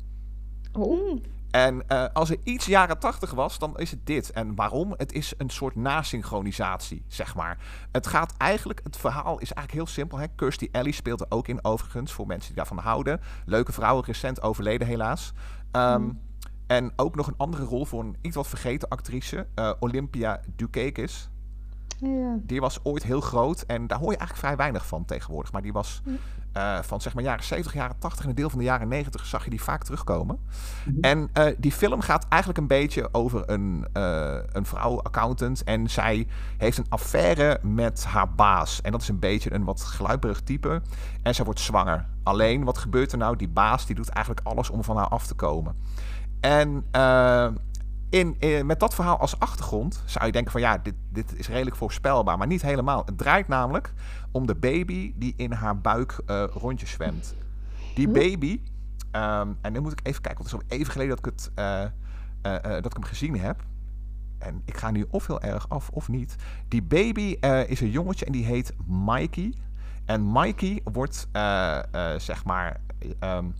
Oh. En uh, als er iets jaren tachtig was, dan is het dit. En waarom? Het is een soort nasynchronisatie, zeg maar. Het gaat eigenlijk, het verhaal is eigenlijk heel simpel. Hè? Kirstie Alley speelt er ook in, overigens, voor mensen die daarvan houden. Leuke vrouwen, recent overleden helaas. Um, mm. En ook nog een andere rol voor een iets wat vergeten actrice, uh, Olympia Dukakis. Ja. Die was ooit heel groot en daar hoor je eigenlijk vrij weinig van tegenwoordig. Maar die was uh, van zeg maar jaren 70, jaren 80 en een deel van de jaren 90 zag je die vaak terugkomen. Mm -hmm. En uh, die film gaat eigenlijk een beetje over een, uh, een vrouw, accountant. En zij heeft een affaire met haar baas. En dat is een beetje een wat gluiperig type. En zij wordt zwanger. Alleen, wat gebeurt er nou? Die baas die doet eigenlijk alles om van haar af te komen. En in, in, met dat verhaal als achtergrond zou je denken van ja, dit, dit is redelijk voorspelbaar, maar niet helemaal. Het draait namelijk om de baby die in haar buik uh, rondjes zwemt. Die baby, um, en nu moet ik even kijken, want het is al even geleden dat ik, het, uh, uh, dat ik hem gezien heb. En ik ga nu of heel erg af of niet. Die baby is een jongetje en die heet Mikey. En Mikey wordt, zeg maar, um,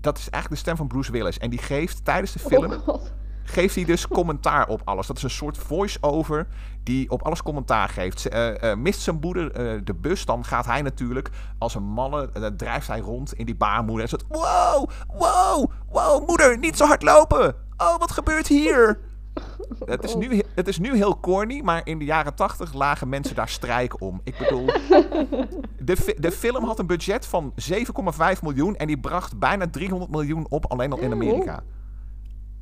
dat is eigenlijk de stem van Bruce Willis. En die geeft tijdens de film... Oh geeft hij dus commentaar op alles. Dat is een soort voice-over die op alles commentaar geeft. Uh, uh, mist zijn moeder uh, de bus, dan gaat hij natuurlijk als een malle, drijft hij rond in die baarmoeder en zegt: Wow, wow, wow, moeder, niet zo hard lopen. Oh, wat gebeurt hier? Het is, nu, het is nu heel corny, maar in de jaren tachtig lagen mensen daar strijk om. Ik bedoel, de, de film had een budget van 7,5 miljoen en die bracht bijna 300 miljoen op alleen al in Amerika.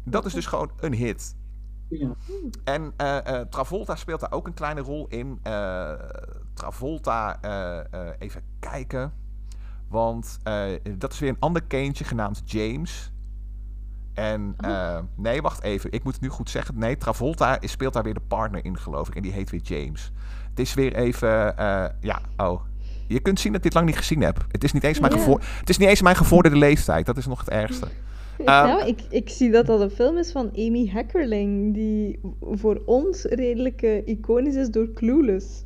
Dat is dus gewoon een hit. Ja. En uh, uh, Travolta speelt daar ook een kleine rol in. Uh, Travolta, even kijken. Want dat is weer een ander kindje genaamd James. En oh. nee, wacht even. Ik moet het nu goed zeggen. Nee, Travolta speelt daar weer de partner in, geloof ik. En die heet weer James. Het is weer even. ja, oh. Je kunt zien dat ik dit lang niet gezien heb. Het is niet eens mijn, gevo het is niet eens mijn gevorderde leeftijd. Dat is nog het ergste. Um, nou, ik, ik zie dat dat een film is van Amy Heckerling, die voor ons redelijk uh, iconisch is door Clueless.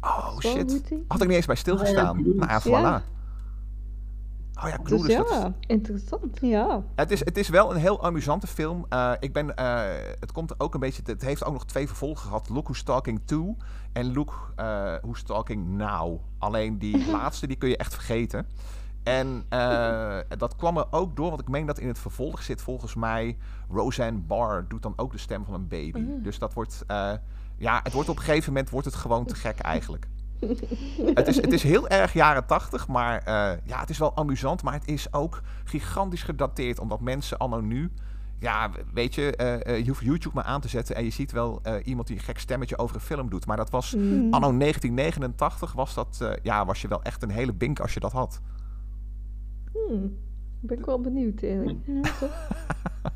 Oh shit. Had ik niet eens bij stilgestaan. Oh, ja, nou ja, voilà. Oh ja, Dus Clueless. dat is- ja, interessant. Ja. Het is, het is wel een heel amusante film. Eh, ik ben, eh, het komt ook een beetje. Het heeft ook nog twee vervolgen gehad: Look Who's Talking To en Look eh, Who's Talking Now. Alleen die laatste die kun je echt vergeten. En eh, dat kwam er ook door, want ik meen dat in het vervolg zit volgens mij Roseanne Barr doet dan ook de stem van een baby. Dus dat wordt, eh, ja, het wordt op een gegeven moment wordt het gewoon te gek eigenlijk. Het is, het is heel erg jaren tachtig, maar eh, ja, het is wel amusant. Maar het is ook gigantisch gedateerd, omdat mensen anno nu... Ja, weet je, je hoeft YouTube maar aan te zetten en je ziet wel iemand die een gek stemmetje over een film doet. Maar dat was Mm. anno 1989, was, dat, ja, was je wel echt een hele bink als je dat had. Hmm. Ben ik wel benieuwd eigenlijk. Ja?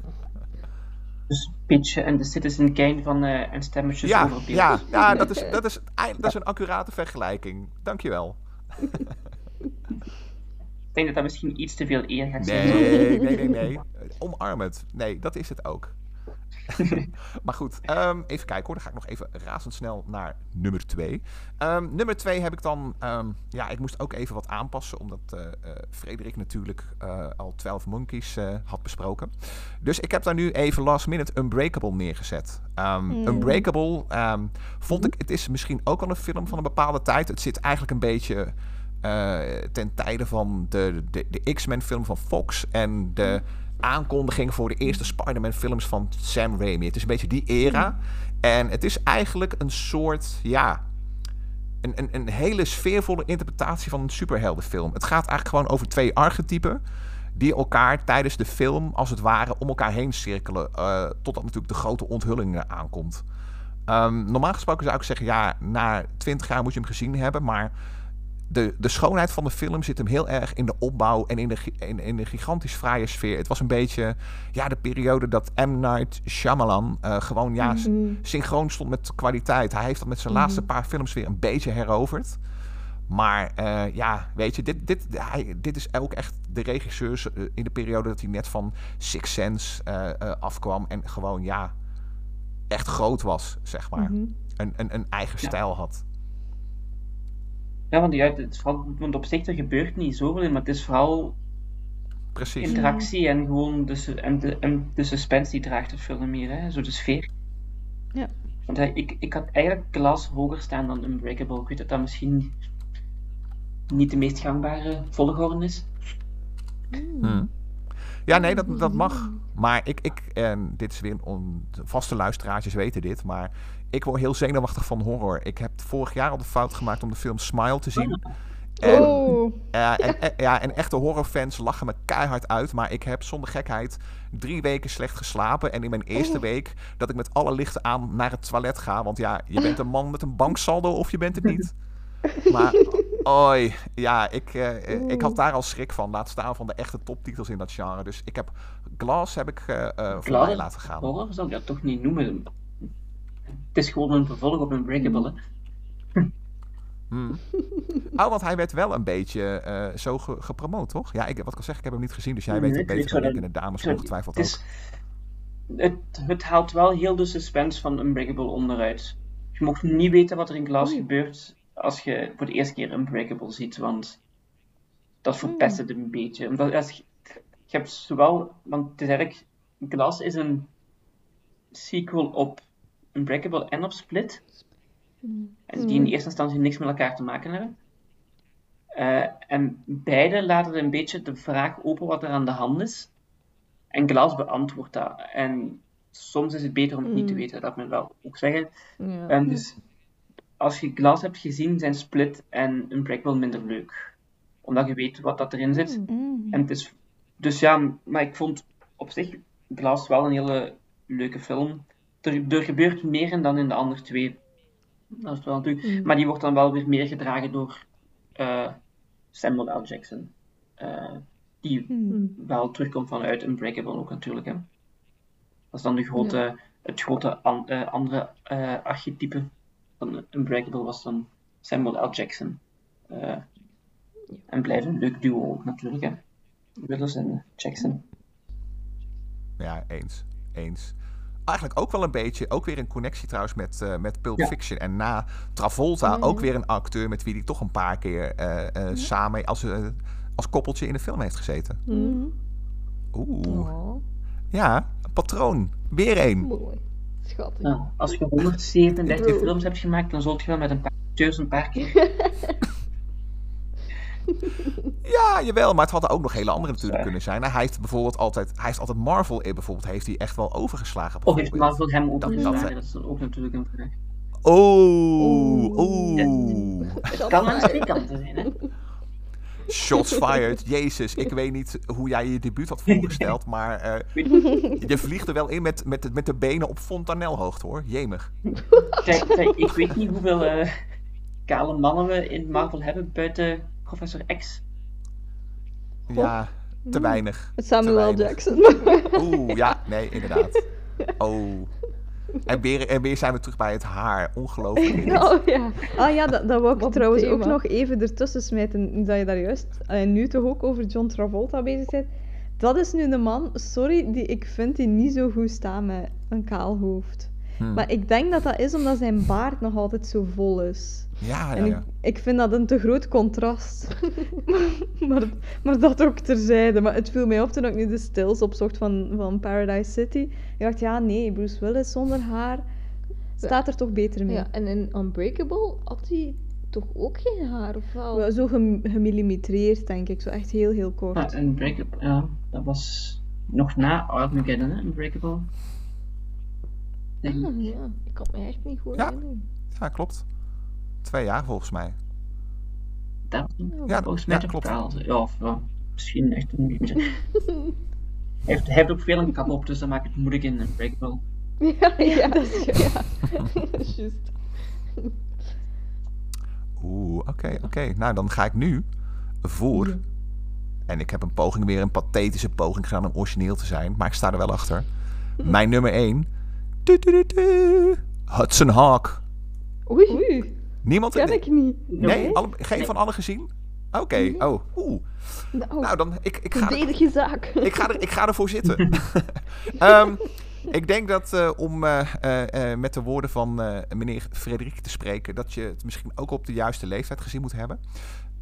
Dus Pitch en de Citizen Kane van eh en stemmetjes Ja, over ja, ja dat, is, dat, is, dat is een accurate vergelijking. Dankjewel. Ik denk dat dat misschien iets te veel eer gaat zijn. Nee, nee, nee, nee. Omarm het. Nee, dat is het ook. maar goed, ehm, even kijken hoor. Dan ga ik nog even razendsnel naar nummer 2. nummer 2 heb ik dan... ehm, ja, ik moest ook even wat aanpassen. Omdat eh, eh, Frederik natuurlijk eh, al 12 Monkeys had besproken. Dus ik heb daar nu even last minute Unbreakable neergezet. Ehm, Mm. Unbreakable ehm, vond ik... Het is misschien ook wel een film van een bepaalde tijd. Het zit eigenlijk een beetje... ten tijde van de, de, de X-Men film van Fox en de aankondiging voor de eerste Spider-Man films van Sam Raimi. Het is een beetje die era. En het is eigenlijk een soort, ja, een, een, een hele sfeervolle interpretatie van een superheldenfilm. Het gaat eigenlijk gewoon over twee archetypen die elkaar tijdens de film als het ware om elkaar heen cirkelen. eh, totdat natuurlijk de grote onthulling aankomt. Ehm, normaal gesproken zou ik zeggen, ja, na 20 jaar moet je hem gezien hebben. Maar de, de schoonheid van de film zit hem heel erg in de opbouw en in de, in, in de gigantisch fraaie sfeer. Het was een beetje ja, de periode dat M. Night Shyamalan eh, gewoon ja, Mhm. synchroon stond met kwaliteit. Hij heeft dat met zijn laatste paar films weer een beetje heroverd. Maar eh, ja, weet je, dit, dit, hij, dit is ook echt de regisseur eh, in de periode dat hij net van Six Sense eh, eh, afkwam. En gewoon, ja, echt groot was, zeg maar. Mhm. een, een, een eigen Ja. stijl had. Ja, want, ja, het is vooral, want op zich er gebeurt niet zoveel maar het is vooral Precies. interactie en gewoon de, en de, en de suspense die draagt de film meer, hè? zo de sfeer. Ja. Want hè, ik, ik had eigenlijk Glass hoger staan dan Unbreakable. Ik weet dat dat misschien niet de meest gangbare volgorde is. Hmm. Ja, nee, dat, dat mag. Maar ik, ik en dit is weer een on, vaste luisteraartjes weten dit, maar ik word heel zenuwachtig van horror. Ik heb vorig jaar al de fout gemaakt om de film Smile te zien. En, Oh. ja, en, en- ja, en echte horrorfans lachen me keihard uit, maar ik heb zonder gekheid drie weken slecht geslapen. En in mijn eerste week dat ik met alle lichten aan naar het toilet ga, want ja, je bent een man met een banksaldo of je bent het niet. Maar, oi, ja, ik, eh, eh, ik had daar al schrik van. Laat staan van de echte toptitels in dat genre. Dus ik heb Glass heb ik eh eh voorbij laten gaan. Horror zou ik dat toch niet noemen. Het is gewoon een vervolg op Unbreakable. Hè? Hmm. Oh, want hij werd wel een beetje eh, zo ge- gepromoot, toch? Ja, ik, wat ik al zeg, ik heb hem niet gezien, dus jij weet het beter dan ik en de dames ongetwijfeld het, ook. het, het haalt wel heel de suspense van Unbreakable onderuit. Je mocht niet weten wat er in Glass Oei. gebeurt als je voor de eerste keer Unbreakable ziet, want dat verpest het een beetje. Omdat als je, je hebt zowel, want het is eigenlijk, Glass is een sequel op Unbreakable en op Split. En die in eerste instantie niks met elkaar te maken hebben. Eh, en beide laten een beetje de vraag open wat er aan de hand is. En Glass beantwoordt dat. En soms is het beter om het niet te Mm. weten, dat moet ik wel ook zeggen. Ja. En dus als je Glass hebt gezien, zijn Split en Unbreakable minder leuk. Omdat je weet wat dat erin zit. Mm. En het is, dus ja, maar ik vond op zich Glass wel een hele leuke film. Er, er gebeurt meer in dan in de andere twee. Dat is wel natuurlijk. Mm. Maar die wordt dan wel weer meer gedragen door eh, Samuel L. Jackson. Eh, die Mm. wel terugkomt vanuit Unbreakable ook natuurlijk. Hè. Dat is dan de grote, het grote an- eh, andere eh, archetype van Unbreakable was dan Samuel L. Jackson. Eh, en blijft een leuk duo ook natuurlijk. Hè. Willis en Jackson. Ja, eens. Eens. Eigenlijk ook wel een beetje, ook weer een connectie trouwens met, eh, met Pulp Ja. Fiction. En na Travolta ja. ook weer een acteur met wie die toch een paar keer eh, eh, samen als, als koppeltje in de film heeft gezeten. Mhm. Oeh, Oh, ja, een patroon. Weer één. mooi. Schattig. Nou, als je 137 Bro. films hebt gemaakt, dan zult je wel met een paar acteurs een paar keer. Ja, jawel, maar het hadden ook nog hele andere natuurlijk kunnen zijn. Hij heeft bijvoorbeeld altijd, hij heeft altijd Marvel eh, bijvoorbeeld, heeft hij echt wel overgeslagen. Of heeft. Marvel hem ook Dat- overgeslagen? dat- Dat is dan ook natuurlijk een vraag. Oeh, Oeh. oeh. Het kan aan twee kanten zijn, hè? Shots fired. Jezus, ik weet niet hoe jij je debuut had voorgesteld, maar eh, je vliegt er wel in met, met, met de benen op fontanelhoogte hoor. Jemig. Kijk, kijk, ik weet niet hoeveel eh, kale mannen we in Marvel hebben buiten Professor X. Ja, te weinig. Samuel Te weinig. Jackson. Oeh, ja, nee, inderdaad. Oh. En weer, en weer zijn we terug bij het haar. Ongelooflijk. Oh ja. Ah ja, dat, dat wou ik Wat trouwens ook nog even ertussen smijten. Dat je daar juist, en nu toch ook over John Travolta bezig bent. Dat is nu de man, sorry, die ik vind die niet zo goed staat met een kaal hoofd. Hmm. Maar ik denk dat dat is omdat zijn baard nog altijd zo vol is. Ja, ja, En ik, ja. ik vind dat een te groot contrast. maar, maar dat ook terzijde. Maar het viel mij op toen ik nu de stills opzocht van, van Paradise City. Ik dacht, ja, nee, Bruce Willis zonder haar staat er toch beter mee. ja. En in Unbreakable had hij toch ook geen haar, of wel? Zo gem- gemillimetreerd, denk ik. Zo echt heel, heel kort. Ah, Unbreakable, ja, dat was nog na Armageddon, hè? Unbreakable. Denk ik. Ah, ja, ik kan me echt niet goed Ja. herinneren. ja, klopt. Twee jaar volgens mij. Dat Ja, volgens mij ja, klopt. wel. Ja, of ja, misschien echt een beetje. hij, heeft, ook veel een kap op, dus dat maakt het moeilijk in Unbreakable. Ja, ja, dat is ja. Juist. Oeh, oké, oké. Nou, dan ga ik nu voor. En ik heb een poging, weer een pathetische poging gedaan om origineel te zijn. Maar ik sta er wel achter. Mijn nummer 1. Hudson Hawk. Oei, Oei. Niemand? ken ik niet. Nee? Alle, geen van allen gezien? Oké, oh. Oeh. Nou, Nou, dan, ik, ik, ga er, verdedig je zaak. ik, ga er, ik ga ervoor zitten. Ehm, ik denk dat eh, om eh, eh, met de woorden van eh, meneer Frederik te spreken, dat je het misschien ook op de juiste leeftijd gezien moet hebben.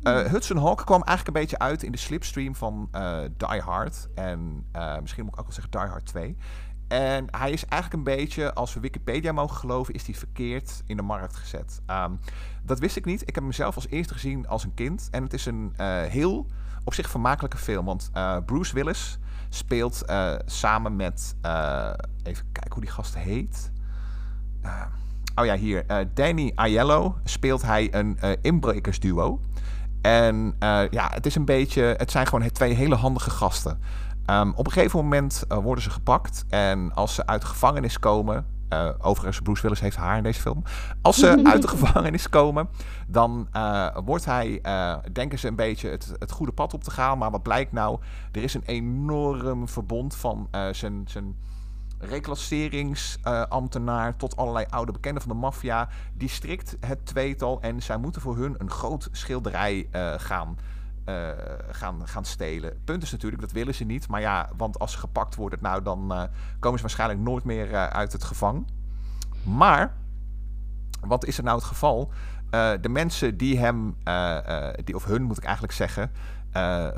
Eh, Hudson Hawk kwam eigenlijk een beetje uit in de slipstream van eh, Die Hard. En eh, misschien moet ik ook wel zeggen Die Hard 2. En hij is eigenlijk een beetje, als we Wikipedia mogen geloven, is hij verkeerd in de markt gezet. Ehm, dat wist ik niet. Ik heb hem zelf als eerste gezien als een kind. En het is een eh, heel op zich vermakelijke film. Want eh, Bruce Willis speelt eh, samen met, even kijken hoe die gast heet. Eh, oh ja, hier. Danny Aiello speelt hij een eh inbrekers duo. En ja, het is een beetje, het zijn gewoon twee hele handige gasten. Ehm, op een gegeven moment eh, worden ze gepakt. En als ze uit de gevangenis komen. eh, overigens, Bruce Willis heeft haar in deze film. Als ze uit de gevangenis komen, dan eh, wordt hij, denken ze een beetje het, het goede pad op te gaan. Maar wat blijkt nou? Er is een enorm verbond van zijn, zijn reclasseringsambtenaar tot allerlei oude bekenden van de maffia. Die strikt het tweetal en zij moeten voor hun een groot schilderij gaan, eh, gaan, gaan stelen. Punt is natuurlijk, dat willen ze niet. Maar ja, want als ze gepakt worden, nou, dan eh, komen ze waarschijnlijk nooit meer eh, uit het gevang. Maar, wat is er nou het geval? De mensen die hem, die, of hun moet ik eigenlijk zeggen,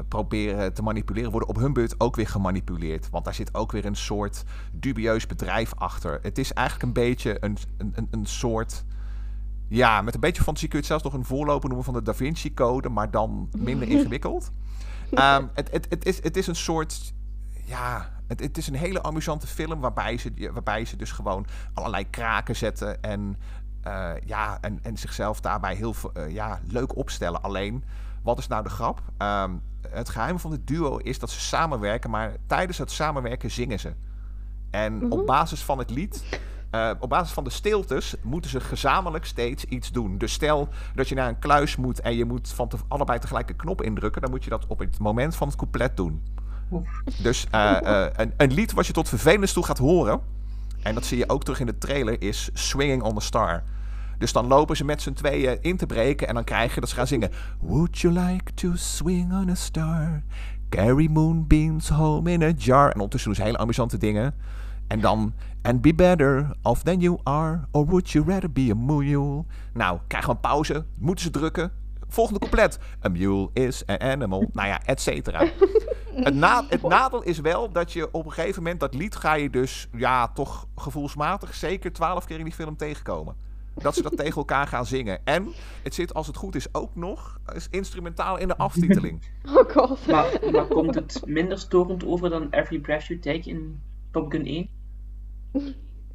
proberen te manipuleren, worden op hun beurt ook weer gemanipuleerd. Want daar zit ook weer een soort dubieus bedrijf achter. Het is eigenlijk een beetje een, een, een soort. Ja, met een beetje fantasie kun je het zelfs nog een voorloper noemen van de Da Vinci Code, maar dan minder ingewikkeld. Ehm, het, het, het, is, het is een soort. Ja, het, het is een hele amusante film waarbij ze, waarbij ze dus gewoon allerlei kraken zetten en, eh, ja, en, en zichzelf daarbij heel eh, ja, leuk opstellen. Alleen, wat is nou de grap? Ehm, het geheim van het duo is dat ze samenwerken, maar tijdens het samenwerken zingen ze. En op basis van het lied, eh, op basis van de stiltes, moeten ze gezamenlijk steeds iets doen. Dus stel dat je naar een kluis moet en je moet van te, allebei tegelijk een knop indrukken, dan moet je dat op het moment van het couplet doen. Dus eh, eh, een, een lied wat je tot vervelens toe gaat horen, en dat zie je ook terug in de trailer, is Swinging on the Star. Dus dan lopen ze met z'n tweeën in te breken en dan krijg je dat ze gaan zingen. Would you like to swing on a star? Carry moonbeams home in a jar. En ondertussen doen ze hele amusante dingen. En dan, and be better off than you are, or would you rather be a mule? Nou, krijgen we een pauze, moeten ze drukken. volgende couplet. A mule is an animal. Nou ja, et cetera. Het, na, het nadeel is wel dat je op een gegeven moment dat lied ga je dus, ja, toch gevoelsmatig zeker twaalf keer in die film tegenkomen. Dat ze dat tegen elkaar gaan zingen. En het zit, als het goed is, ook nog is instrumentaal in de aftiteling. Oh god. Maar, maar komt het minder storend over dan Every Breath You Take in Top Gun 1?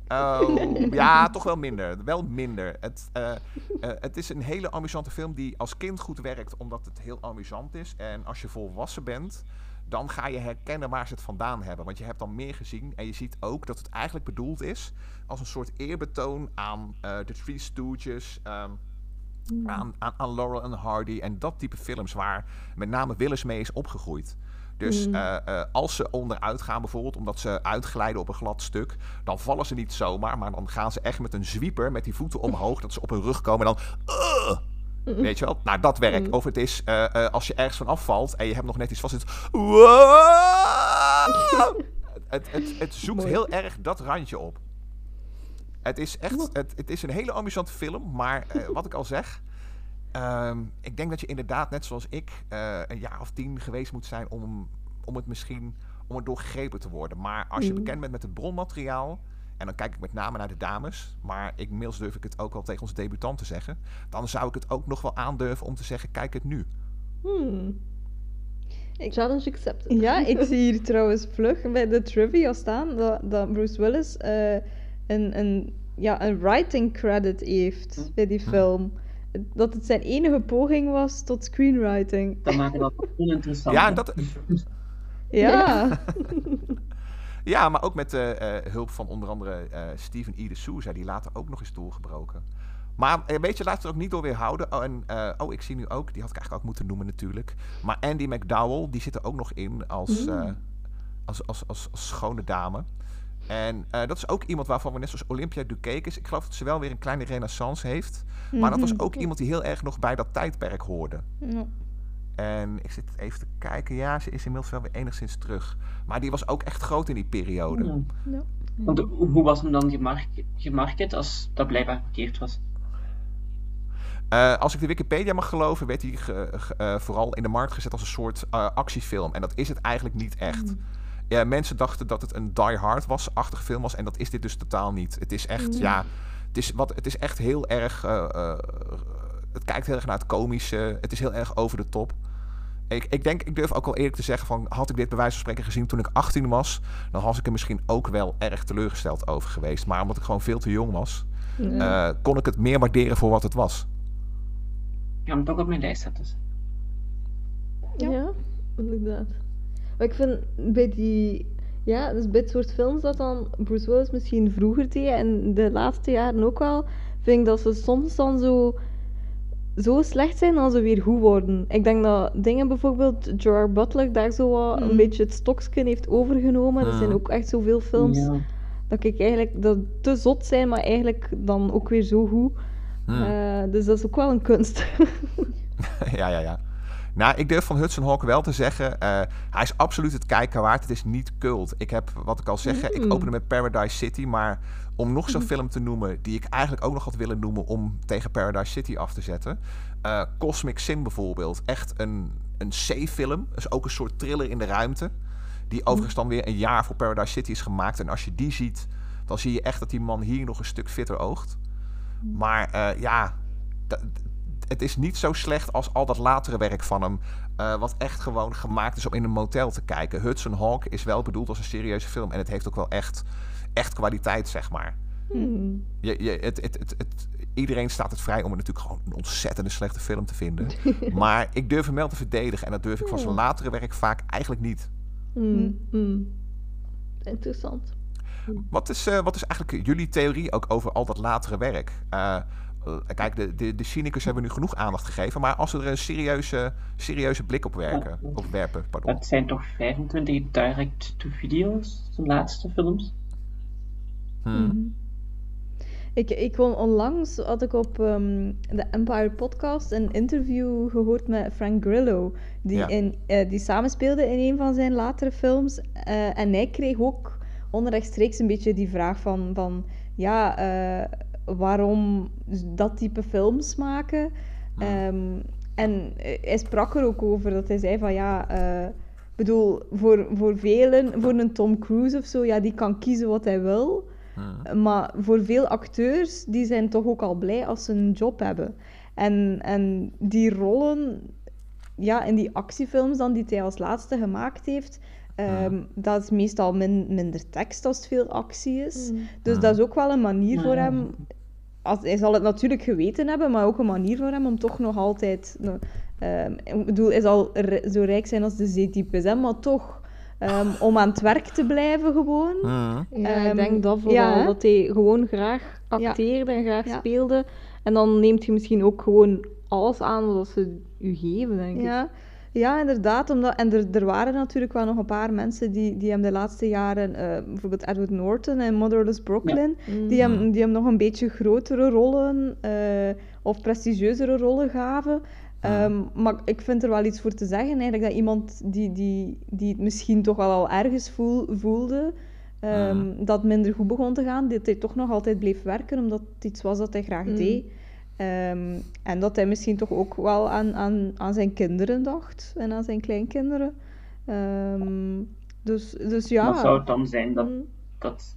Oh, ja, toch wel minder. Wel minder. Het, eh, eh, het is een hele amusante film die als kind goed werkt, omdat het heel amusant is. En als je volwassen bent, dan ga je herkennen waar ze het vandaan hebben. Want je hebt dan meer gezien en je ziet ook dat het eigenlijk bedoeld is als een soort eerbetoon aan uh, de Three Stooges, um, aan, aan, aan, Laurel en Hardy en dat type films waar met name Willis mee is opgegroeid. Dus mm. uh, uh, als ze onderuit gaan bijvoorbeeld, omdat ze uitglijden op een glad stuk, dan vallen ze niet zomaar, maar dan gaan ze echt met een zwieper met die voeten omhoog, dat ze op hun rug komen en dan... Uh, Weet je wel? Nou, dat werkt. Mm. Of het is uh, uh, als je ergens van afvalt en je hebt nog net iets vast. Het, het, het, het, zoekt heel erg dat randje op. Het is echt het, het is een hele amusante film, maar uh, wat ik al zeg. Um, ik denk dat je inderdaad, net zoals ik, een jaar of tien geweest moet zijn om, om het misschien om het doorgegrepen te worden. Maar als je mm. bekend bent met het bronmateriaal, en dan kijk ik met name naar de dames, maar ik, inmiddels durf ik het ook wel tegen onze debutant te zeggen, dan zou ik het ook nog wel aandurven om te zeggen, kijk het nu. Hmm. Ik... Challenge accepted. Ja, ik zie hier trouwens vlug bij de trivia staan dat, dat Bruce Willis uh, een, een, ja, een writing credit heeft bij die film. Dat het zijn enige poging was tot screenwriting. Dat maakt dat oninteressant. Ja, dat... ja. Ja, maar ook met uh, uh, hulp van onder andere uh, Steven E. de Souza, die later ook nog is doorgebroken. Maar een beetje laat het ook niet door weerhouden. Oh, en, oh, ik zie nu ook, die had ik eigenlijk ook moeten noemen natuurlijk. Maar Andy McDowell, die zit er ook nog in als, mm. als, als, als, als, schone dame. En dat is ook iemand waarvan we net zoals Olympia Dukakis... Ik geloof dat ze wel weer een kleine renaissance heeft. Maar dat was ook iemand die heel erg nog bij dat tijdperk hoorde. Mm. En ik zit even te kijken. Ja, ze is inmiddels wel weer enigszins terug. Maar die was ook echt groot in die periode. Ja. Ja. Want hoe was hem dan gemarket als dat blijkbaar verkeerd was? Uh, als ik de Wikipedia mag geloven, werd hij ge, ge, uh, vooral in de markt gezet als een soort uh, actiefilm. En dat is het eigenlijk niet echt. Mm. Ja, mensen dachten dat het een Die Hard was-achtige film was. En dat is dit dus totaal niet. Het is echt, mm. ja, het is, wat, het is echt heel erg. het kijkt heel erg naar het komische. Het is heel erg over de top. Ik, ik denk, ik durf ook wel eerlijk te zeggen van, had ik dit bij wijze van spreken gezien toen ik 18 was, dan was ik er misschien ook wel erg teleurgesteld over geweest. Maar omdat ik gewoon veel te jong was, ja. uh, kon ik het meer waarderen voor wat het was. Ja, hem toch op mijn lijst zetten. Ja. ja, inderdaad. Maar ik vind bij die, ja, dus bij het soort films dat dan Bruce Willis misschien vroeger deed en de laatste jaren ook wel, vind ik dat ze soms dan zo zo slecht zijn als ze weer goed worden. Ik denk dat dingen bijvoorbeeld, Gerard Butler daar zo wat Mm. een beetje het stokje heeft overgenomen. Er zijn Mm. ook echt zoveel films Ja. dat ik eigenlijk dat te zot zijn, maar eigenlijk dan ook weer zo goed. Hmm. Eh, dus dat is ook wel een kunst. ja, ja, ja. Nou, ik durf van Hudson Hawk wel te zeggen, eh, hij is absoluut het kijken waard. Het is niet cult. Ik heb, wat ik al zeg, ik Mm. opende met Paradise City, maar om nog zo'n film te noemen, die ik eigenlijk ook nog had willen noemen om tegen Paradise City af te zetten. eh, Cosmic Sin bijvoorbeeld. Echt een, een C-film. Dus ook een soort thriller in de ruimte. Die overigens dan weer een jaar voor Paradise City is gemaakt. En als je die ziet, dan zie je echt dat die man hier nog een stuk fitter oogt. Maar eh, ja, het is niet zo slecht als al dat latere werk van hem. eh, wat echt gewoon gemaakt is om in een motel te kijken. Hudson Hawk is wel bedoeld als een serieuze film. En het heeft ook wel echt, echt kwaliteit, zeg maar. Hmm. Je, je, het, het, het, het, iedereen staat het vrij om het natuurlijk gewoon een ontzettende slechte film te vinden. maar ik durf hem wel te verdedigen. En dat durf ik van zijn latere werk vaak eigenlijk niet. Hmm, hmm. Interessant. Wat is, eh, wat is eigenlijk jullie theorie ook over al dat latere werk? Eh, kijk, de, de, de cynicus hebben nu genoeg aandacht gegeven. Maar als we er een serieuze, serieuze blik op, werken, op werpen... Pardon. Dat zijn toch 25 direct-to-video's, zijn laatste films? Hmm. Mhm. Ik, ik kon onlangs had ik op ehm, de Empire podcast een interview gehoord met Frank Grillo, die, Ja. in, eh, die samenspeelde in een van zijn latere films. Eh, en hij kreeg ook onrechtstreeks een beetje die vraag van, van ja, eh, waarom dat type films maken. Ehm, en hij sprak er ook over dat hij zei van ja, ik bedoel, voor, voor velen, voor een Tom Cruise of zo, ja, die kan kiezen wat hij wil. Hmm. Maar voor veel acteurs, die zijn toch ook al blij als ze een job hebben. En, en die rollen, ja, in die actiefilms dan die hij als laatste gemaakt heeft, um, dat is meestal minder tekst als het veel actie is. Hmm. Dus dat is ook wel een manier voor hem. Als, hij zal het natuurlijk geweten hebben, maar ook een manier voor hem om toch nog altijd. Um, ik bedoel, hij zal zo rijk zijn als de zeetypes, hè, maar toch. Um, om aan het werk te blijven gewoon. Ja, ik denk dat vooral. dat hij gewoon graag acteerde en graag speelde. En dan neemt je misschien ook gewoon alles aan wat ze je geven, denk ja. ik. Ja, inderdaad. Omdat, en er, er waren natuurlijk wel nog een paar mensen die, die hem de laatste jaren, uh, bijvoorbeeld Edward Norton en Motherless Brooklyn, die, hem, mm. die hem nog een beetje grotere rollen uh, of prestigieuzere rollen gaven. Um, maar ik vind er wel iets voor te zeggen, eigenlijk, dat iemand die, die, die het misschien toch wel al ergens voel, voelde, um, dat minder goed begon te gaan, dat hij toch nog altijd bleef werken, omdat het iets was dat hij graag mm. deed. Um, en dat hij misschien toch ook wel aan, aan, aan zijn kinderen dacht en aan zijn kleinkinderen. Um, dus, dus ja. Maar zou het dan zijn dat, mm. dat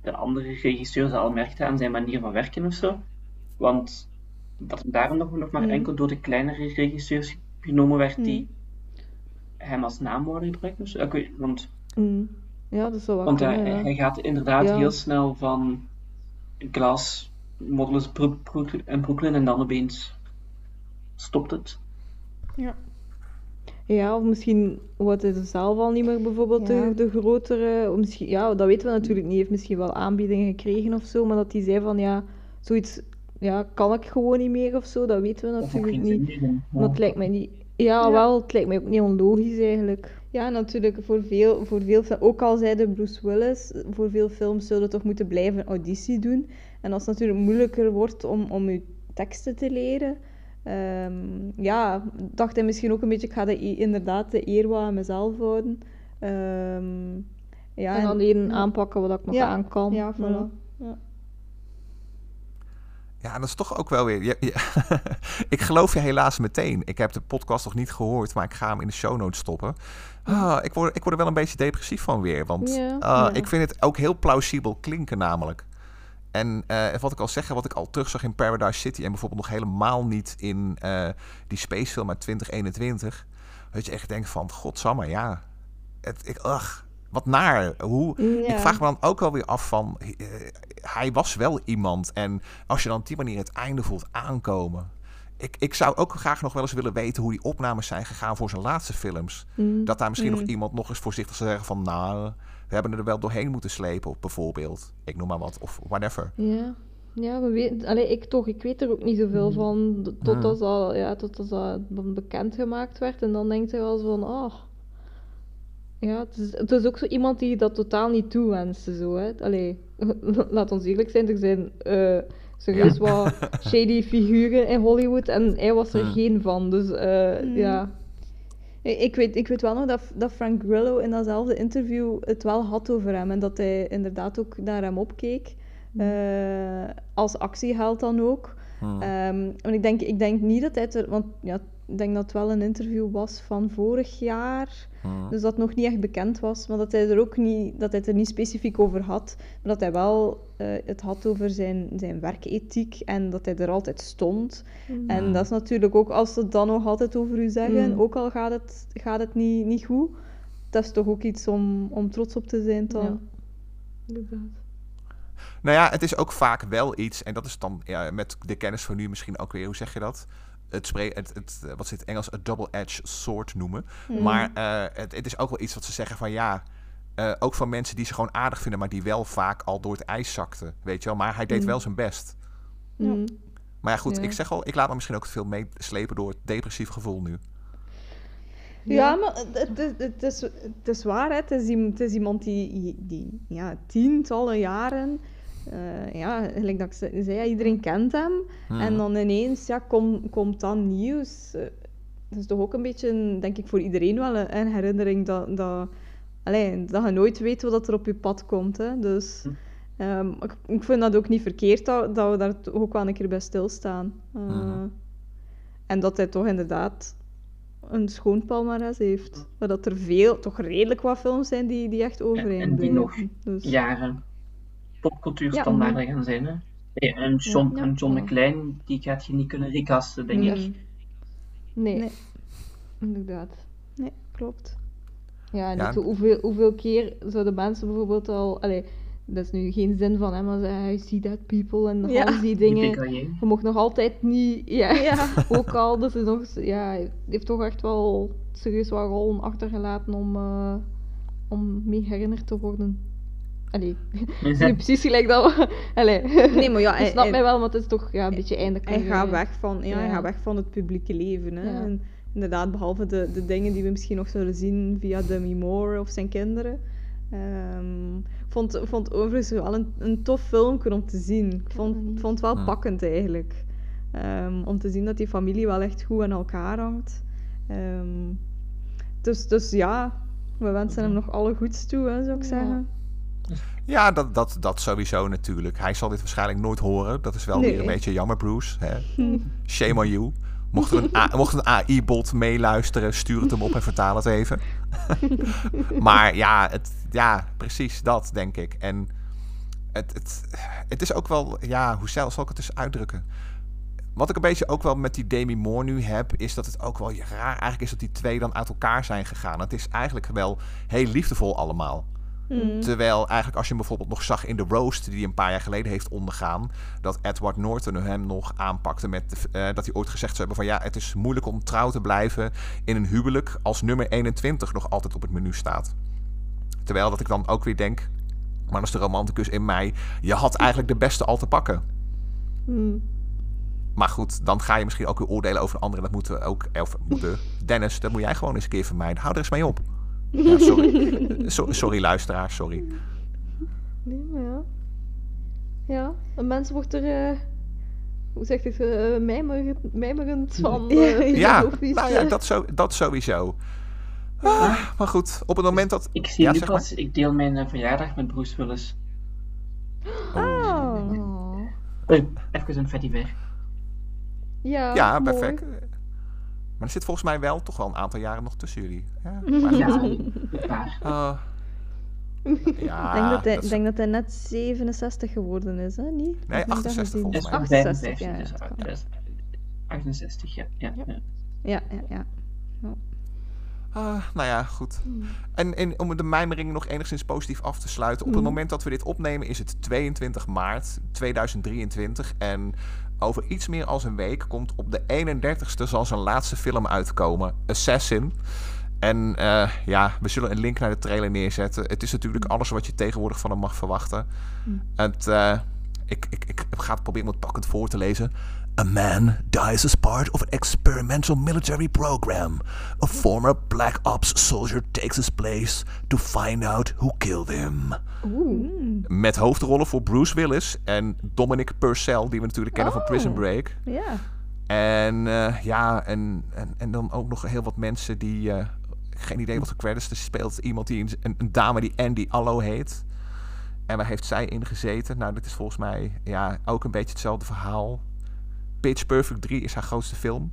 de andere regisseurs al merkten aan zijn manier van werken of zo? Want dat daarom nog, nog maar mm. enkel door de kleinere regisseurs genomen werd die mm. hem als naamwoorden gebruikten. Dus, ik weet, want ja, dat zou wel Want hij, hij, gaat inderdaad heel snel van Glas Model en Brooklyn en dan opeens stopt het. Ja. Ja, of misschien wordt hij zelf al niet meer bijvoorbeeld de, de, grotere... Misschien, ja, dat weten we natuurlijk niet. Hij heeft misschien wel aanbiedingen gekregen of zo, maar dat hij zei van ja, zoiets ja, kan ik gewoon niet meer of zo, dat weten we natuurlijk niet. Maar het lijkt mij niet... Ja, wel, het lijkt mij ook niet onlogisch eigenlijk. Ja, natuurlijk, voor veel, voor veel ook al zeiden Bruce Willis, voor veel films zullen toch moeten blijven auditie doen. En als het natuurlijk moeilijker wordt om, om je teksten te leren, um, ja, dacht hij misschien ook een beetje, ik ga de, inderdaad de eer wat aan mezelf houden. Um, ja, en alleen aanpakken wat ik nog aan kan. Ja, voilà. Ja. Ja, dat is toch ook wel weer. ik geloof je helaas meteen. Ik heb de podcast nog niet gehoord, maar ik ga hem in de show notes stoppen. Ah, ik, word, ik word er wel een beetje depressief van weer. Want uh, ik vind het ook heel plausibel klinken, namelijk. En uh, wat ik al zeg, wat ik al terugzag in Paradise City en bijvoorbeeld nog helemaal niet in uh, die spacefilm uit 2021. Dat je echt denkt van, godsamme, ja. Het, ik, ach, wat naar. Hoe, Ik vraag me dan ook wel weer af van, uh, hij was wel iemand. En als je dan op die manier het einde voelt aankomen. Ik, ik zou ook graag nog wel eens willen weten hoe die opnames zijn gegaan voor zijn laatste films. Mm. Dat daar misschien nog mm. iemand nog eens voorzichtig zou zeggen van, nou we hebben er wel doorheen moeten slepen, bijvoorbeeld. Ik noem maar wat, of whatever. Ja, ja we weten, allee, ik toch, ik weet er ook niet zoveel mm. van, totdat mm. al, ja, tot dat bekend gemaakt werd. En dan denkt hij wel van, oh, ja, het is, het is ook zo iemand die dat totaal niet toewenste, zo, hè. Allee, laat ons eerlijk zijn, er zijn... Uh, serieus ja. wat shady figuren in Hollywood en hij was er mm. geen van. Dus uh, ja, ik weet, ik weet wel nog dat, dat Frank Grillo in datzelfde interview het wel had over hem. En dat hij inderdaad ook naar hem opkeek. Uh, als actieheld dan ook. Hmm. Um, en ik denk, ik denk niet dat hij er... Want ja, ik denk dat het wel een interview was van vorig jaar. Hmm. Dus dat nog niet echt bekend was. Maar dat hij er ook niet, dat hij het er niet specifiek over had. Maar dat hij wel uh, het had over zijn, zijn werkethiek. En dat hij er altijd stond. Hmm. En dat is natuurlijk ook als ze het dan nog altijd over u zeggen. Ook al gaat het, gaat het niet, niet goed. Dat is toch ook iets om, om trots op te zijn dan. Ja. Inderdaad. Nou ja, het is ook vaak wel iets, en dat is dan ja, met de kennis van nu misschien ook weer, hoe zeg je dat? Het, spray, het, het, wat ze in het Engels een double-edged sword noemen. Hmm. Maar uh, het, het, is ook wel iets wat ze zeggen van ja, uh, ook van mensen die ze gewoon aardig vinden, maar die wel vaak al door het ijs zakten. Weet je wel, maar hij deed hmm. wel zijn best. Mm. Maar ja, goed, ik zeg al, ik laat me misschien ook te veel meeslepen door het depressief gevoel nu. Ja, maar het, het, het, is, het is waar. Hè. Het, is, het is iemand die, die ja, tientallen jaren uh, ja, gelijk dat ik zei, iedereen kent hem. Hmm. En dan ineens ja, kom, komt dan nieuws. Uh, dat is toch ook een beetje, denk ik, voor iedereen wel een, een herinnering dat, dat, allee, dat je nooit weet wat er op je pad komt. Hè. Dus um, ik, ik, vind dat ook niet verkeerd dat, dat we daar ook wel een keer bij stilstaan. Uh, En dat hij toch inderdaad een schoon palmarès heeft. Maar dat er veel, toch redelijk wat films zijn die, die echt overeen en die nog Dus, jaren popcultuurstandaarden gaan zijn. Hè? Nee, En John, Ja. en John Ja. McClane, die gaat je niet kunnen recasten, denk Nee. ik. Nee, Nee. inderdaad. Nee, klopt. Ja, en Ja. hoeveel, hoeveel keer zouden mensen bijvoorbeeld al... Allee, dat is nu geen zin van hem, maar zeggen, I see that people en Ja. al die Die dingen. Je mocht nog altijd niet... Ja, Ja. ook al, dat is nog... Ja, hij heeft toch echt wel serieus wat rollen achtergelaten om, eh, om mee herinnerd te worden. Allee, het is niet precies gelijk dat we... Allee, Nee, maar ja, hij- snapt hij- mij wel, maar het is toch ja, een beetje einde Hij gaat weg van, ja, hij gaat weg van het publieke leven. Hè? Ja. En inderdaad, behalve de, de dingen die we misschien nog zullen zien via Demi Moore of zijn kinderen. Ehm, ik vond, vond overigens wel een, een tof filmpje om te zien. Ik vond, vond het wel pakkend eigenlijk. Ehm, om te zien dat die familie wel echt goed aan elkaar hangt. Ehm, dus, dus ja, we wensen hem nog alle goeds toe, hè, zou ik Ja. zeggen. Ja, dat, dat, dat sowieso natuurlijk. Hij zal dit waarschijnlijk nooit horen. Dat is wel Nee. weer een beetje jammer, Bruce. Hè? Shame on you. Mocht er een, A- mocht een AI-bot meeluisteren, stuur het hem op en vertaal het even. maar ja, het, ja, precies dat, denk ik. En het, het, het is ook wel, ja, hoe zal, zal ik het dus uitdrukken? Wat ik een beetje ook wel met die Demi Moore nu heb, is dat het ook wel raar eigenlijk is dat die twee dan uit elkaar zijn gegaan. Het is eigenlijk wel heel liefdevol allemaal. Hmm. Terwijl eigenlijk als je hem bijvoorbeeld nog zag in de roast die hij een paar jaar geleden heeft ondergaan, dat Edward Norton hem nog aanpakte met eh, dat hij ooit gezegd zou hebben van ja, het is moeilijk om trouw te blijven in een huwelijk als nummer 21 nog altijd op het menu staat. Terwijl dat ik dan ook weer denk, maar dat is de romanticus in mij, je had eigenlijk de beste al te pakken. Hmm. Maar goed, dan ga je misschien ook weer oordelen over een andere. Dat moeten we ook. Of moeten. Dennis, dat moet jij gewoon eens een keer vermijden. Hou er eens mee op. Ja, sorry. So- sorry, luisteraar, sorry. Nee, maar ja. Ja, een mens wordt er, eh, hoe zeg je het, eh, mijmerend, mijmerend van. eh, Ja, filosofisch, nou ja, eh. dat, zo, dat sowieso. Ah, maar goed, op het moment dat. Ik zie Ja, nu zeg maar. pas, ik deel mijn eh, verjaardag met Bruce Willis. Oh. Oh. Eh, even een fatty ver. Ja, Ja, mooi. Maar er zit volgens mij wel toch wel een aantal jaren nog tussen jullie. Ja, maar Ja, goed. een paar. Ah. ja, Ik denk dat, hij, dat is- denk dat hij net 67 geworden is, hè? Niet? Dat 68 gezien? volgens mij. van 68, 55, ja, dus 68, ja. ja, ja. Ja, ja, ja. Ah, nou ja, goed. En, en om de mijmering nog enigszins positief af te sluiten. Op het moment dat we dit opnemen is het 22 maart 2023. En over iets meer als een week komt op de 31ste zal zijn laatste film uitkomen. Assassin. En eh, ja, we zullen een link naar de trailer neerzetten. Het is natuurlijk alles wat je tegenwoordig van hem mag verwachten. Het, eh, ik, ik, ik ga het proberen om het pakkend voor te lezen. A man dies as part of an experimental military program. A former Black Ops soldier takes his place to find out who killed him. Met hoofdrollen voor Bruce Willis en Dominic Purcell, die we natuurlijk kennen van Prison Oh. Break. Ja. En eh, ja, en, en, en dan ook nog heel wat mensen die. eh, geen idee wat de credits. Er speelt iemand die een, een dame die Andy Allo heet. En waar heeft zij in gezeten? Nou, dit is volgens mij ja, ook een beetje hetzelfde verhaal. Pitch Perfect 3 is haar grootste film.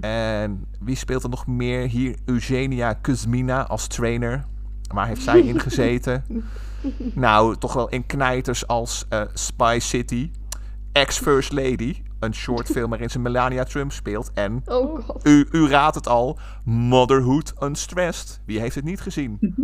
En wie speelt er nog meer? Hier Eugenia Kuzmina als trainer. Waar heeft zij in gezeten? nou, toch wel in knijters als eh, Spy City. Ex-First Lady. Een short film waarin ze Melania Trump speelt. En, Oh god. u, u raadt het al, Motherhood Unstressed. Wie heeft het niet gezien?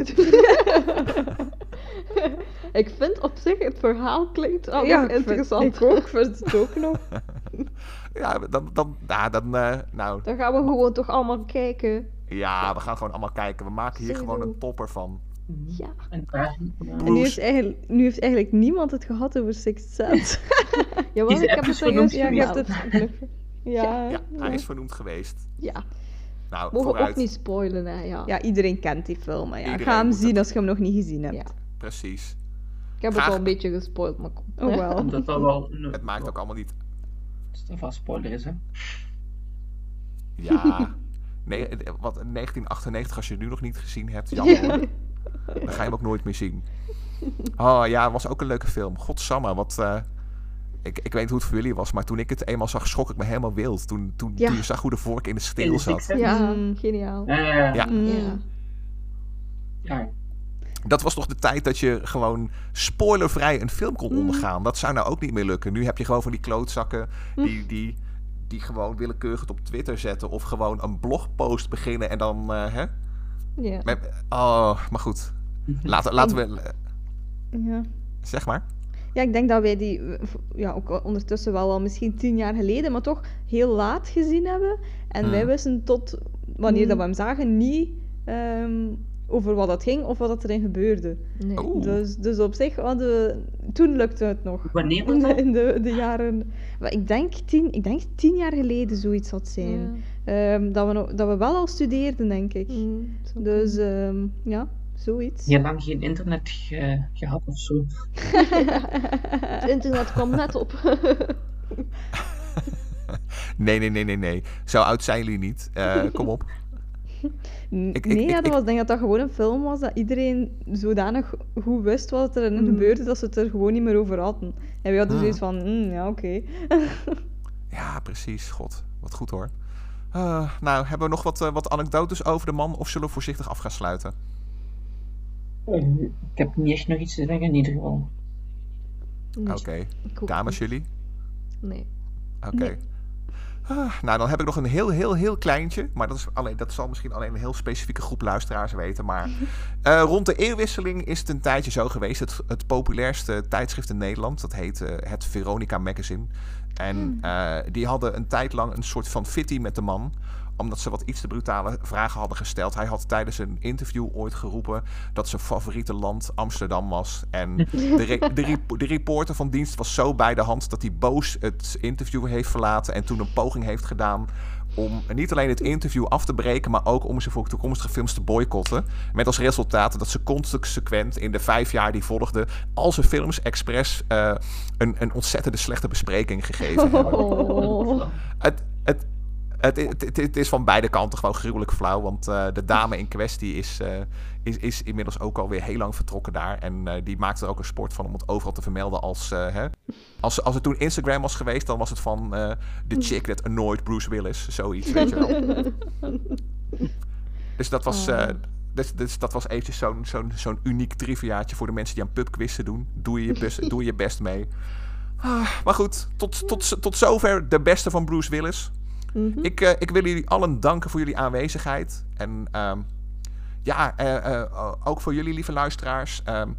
Ik vind op zich het verhaal klinkt al ja, nog ik vind- interessant. Ik ook, vind het ook nog. Ja, dan, dan, ja, dan eh, nou, Dan gaan we gewoon toch allemaal kijken. ja, we gaan gewoon allemaal kijken. We maken hier gewoon een topper van. Ja. Ja. En nu heeft, eigenlijk, nu heeft eigenlijk niemand het gehad over Sixth Sense. Jawel, ik heb het serieus ja, je hebt het... Ja, Ja, hij is vernoemd geweest. Ja, Nou, mogen vooruit. ook niet spoilen, hè. Ja. ja, iedereen kent die film. Maar ja, Iedereen ga hem zien het- als je hem nog niet gezien hebt. Precies. Ik heb Graag. het al een beetje gespoild, maar kom. Oh, wel. Omdat dat wel Het maakt ook allemaal niet... dat is vast spoiler is, hè. Ja. Nee, eh, wat 1998, als je het nu nog niet gezien hebt, jammer hoor. Dan ga je hem ook nooit meer zien. Oh ja, was ook een leuke film. Godsamme, wat... eh, ik, ik weet niet hoe het voor jullie was, maar toen ik het eenmaal zag, schrok ik me helemaal wild. Toen, toen, Ja. toen je zag hoe de vork in de steel zat. Ja, Mm. geniaal. Ja, ja, ja. Ja. Dat was toch de tijd dat je gewoon spoilervrij een film kon Mm. ondergaan. Dat zou nou ook niet meer lukken. Nu heb je gewoon van die klootzakken die, die, die gewoon willekeurig het op Twitter zetten. Of gewoon een blogpost beginnen en dan... eh, hè? Ja. Met, oh, maar goed. Laten, laten we... eh, Ja. Zeg maar. Ja, ik denk dat wij die eh, ja, ook ondertussen wel al misschien tien jaar geleden, maar toch heel laat gezien hebben. En Mm. wij wisten tot wanneer dat we hem zagen niet ehm, over wat dat ging of wat dat erin gebeurde. Nee. Dus, dus op zich hadden we... Toen lukte het nog. Wanneer was In de, dat? in de, de jaren... Maar ik denk tien, ik denk tien jaar geleden zoiets had zijn. Ja. Ehm, dat, we, nog- dat we wel al studeerden, denk ik. Mm, Dus ehm, ja, zoiets. Heel lang geen internet ge- gehad of zo. Het internet kwam net op. Nee, nee, nee, nee, nee. Zo oud zijn jullie niet. Eh, kom op. N- Ik- ik- nee, ik- ja, dat ik- was, ik denk dat dat gewoon een film was dat iedereen zodanig goed wist wat er in Mhm. gebeurde dat ze het er gewoon niet meer over hadden. En wij hadden Ah. zoiets van, mm, ja, oké. Ja, precies. God, wat goed hoor. Eh, nou, hebben we nog wat, eh, wat anekdotes over de man of zullen we voorzichtig af gaan sluiten? Eh, Ik heb niet echt nog iets te zeggen in ieder geval. Oké. Dames, jullie? Nee. Oké. Nee. Ah, nou, dan heb ik nog een heel, heel, heel kleintje. Maar dat, is alleen, dat zal misschien alleen een heel specifieke groep luisteraars weten. Maar eh, rond de eeuwwisseling is het een tijdje zo geweest. Het, het populairste tijdschrift in Nederland, dat heet eh, het Veronica Magazine. En eh, die hadden een tijd lang een soort van fitty met de man omdat ze wat iets te brutale vragen hadden gesteld. Hij had tijdens een interview ooit geroepen dat zijn favoriete land Amsterdam was. En de, re- de, rep- de reporter van dienst was zo bij de hand dat hij boos het interview heeft verlaten. En toen een poging heeft gedaan om niet alleen het interview af te breken, maar ook om ze voor toekomstige films te boycotten. Met als resultaat dat ze consequent in de vijf jaar die volgden, al zijn films expres eh, een, een ontzettende slechte bespreking gegeven hebben. Oh. Het, het, het, het, het- is van beide kanten gewoon gruwelijk flauw. Want eh, de dame in kwestie is, eh, is, is inmiddels ook alweer heel lang vertrokken daar. En eh, die maakte er ook een sport van om het overal te vermelden als... hè, als, als het toen Instagram was geweest, dan was het van... The chick that annoyed Bruce Willis. Zoiets, weet je wel. Dus dat was... eh, dus, dus dat was eventjes zo'n zo'n zo'n uniek triviaatje voor de mensen die aan pubquizzen doen. Doe je je best, doe je best mee. Ah, maar goed, tot, tot, tot zover de beste van Bruce Willis. Mhm. Ik, eh, ik wil jullie allen danken voor jullie aanwezigheid. En ehm, ja, eh, eh, ook voor jullie lieve luisteraars. Ehm,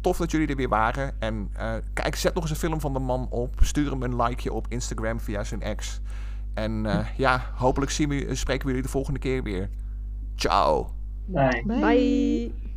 tof dat jullie er weer waren. En eh, kijk, zet nog eens een film van de man op. Stuur hem een likeje op Instagram via zijn ex. En eh, ja, hopelijk zien we, spreken we jullie de volgende keer weer. Ciao. Bye.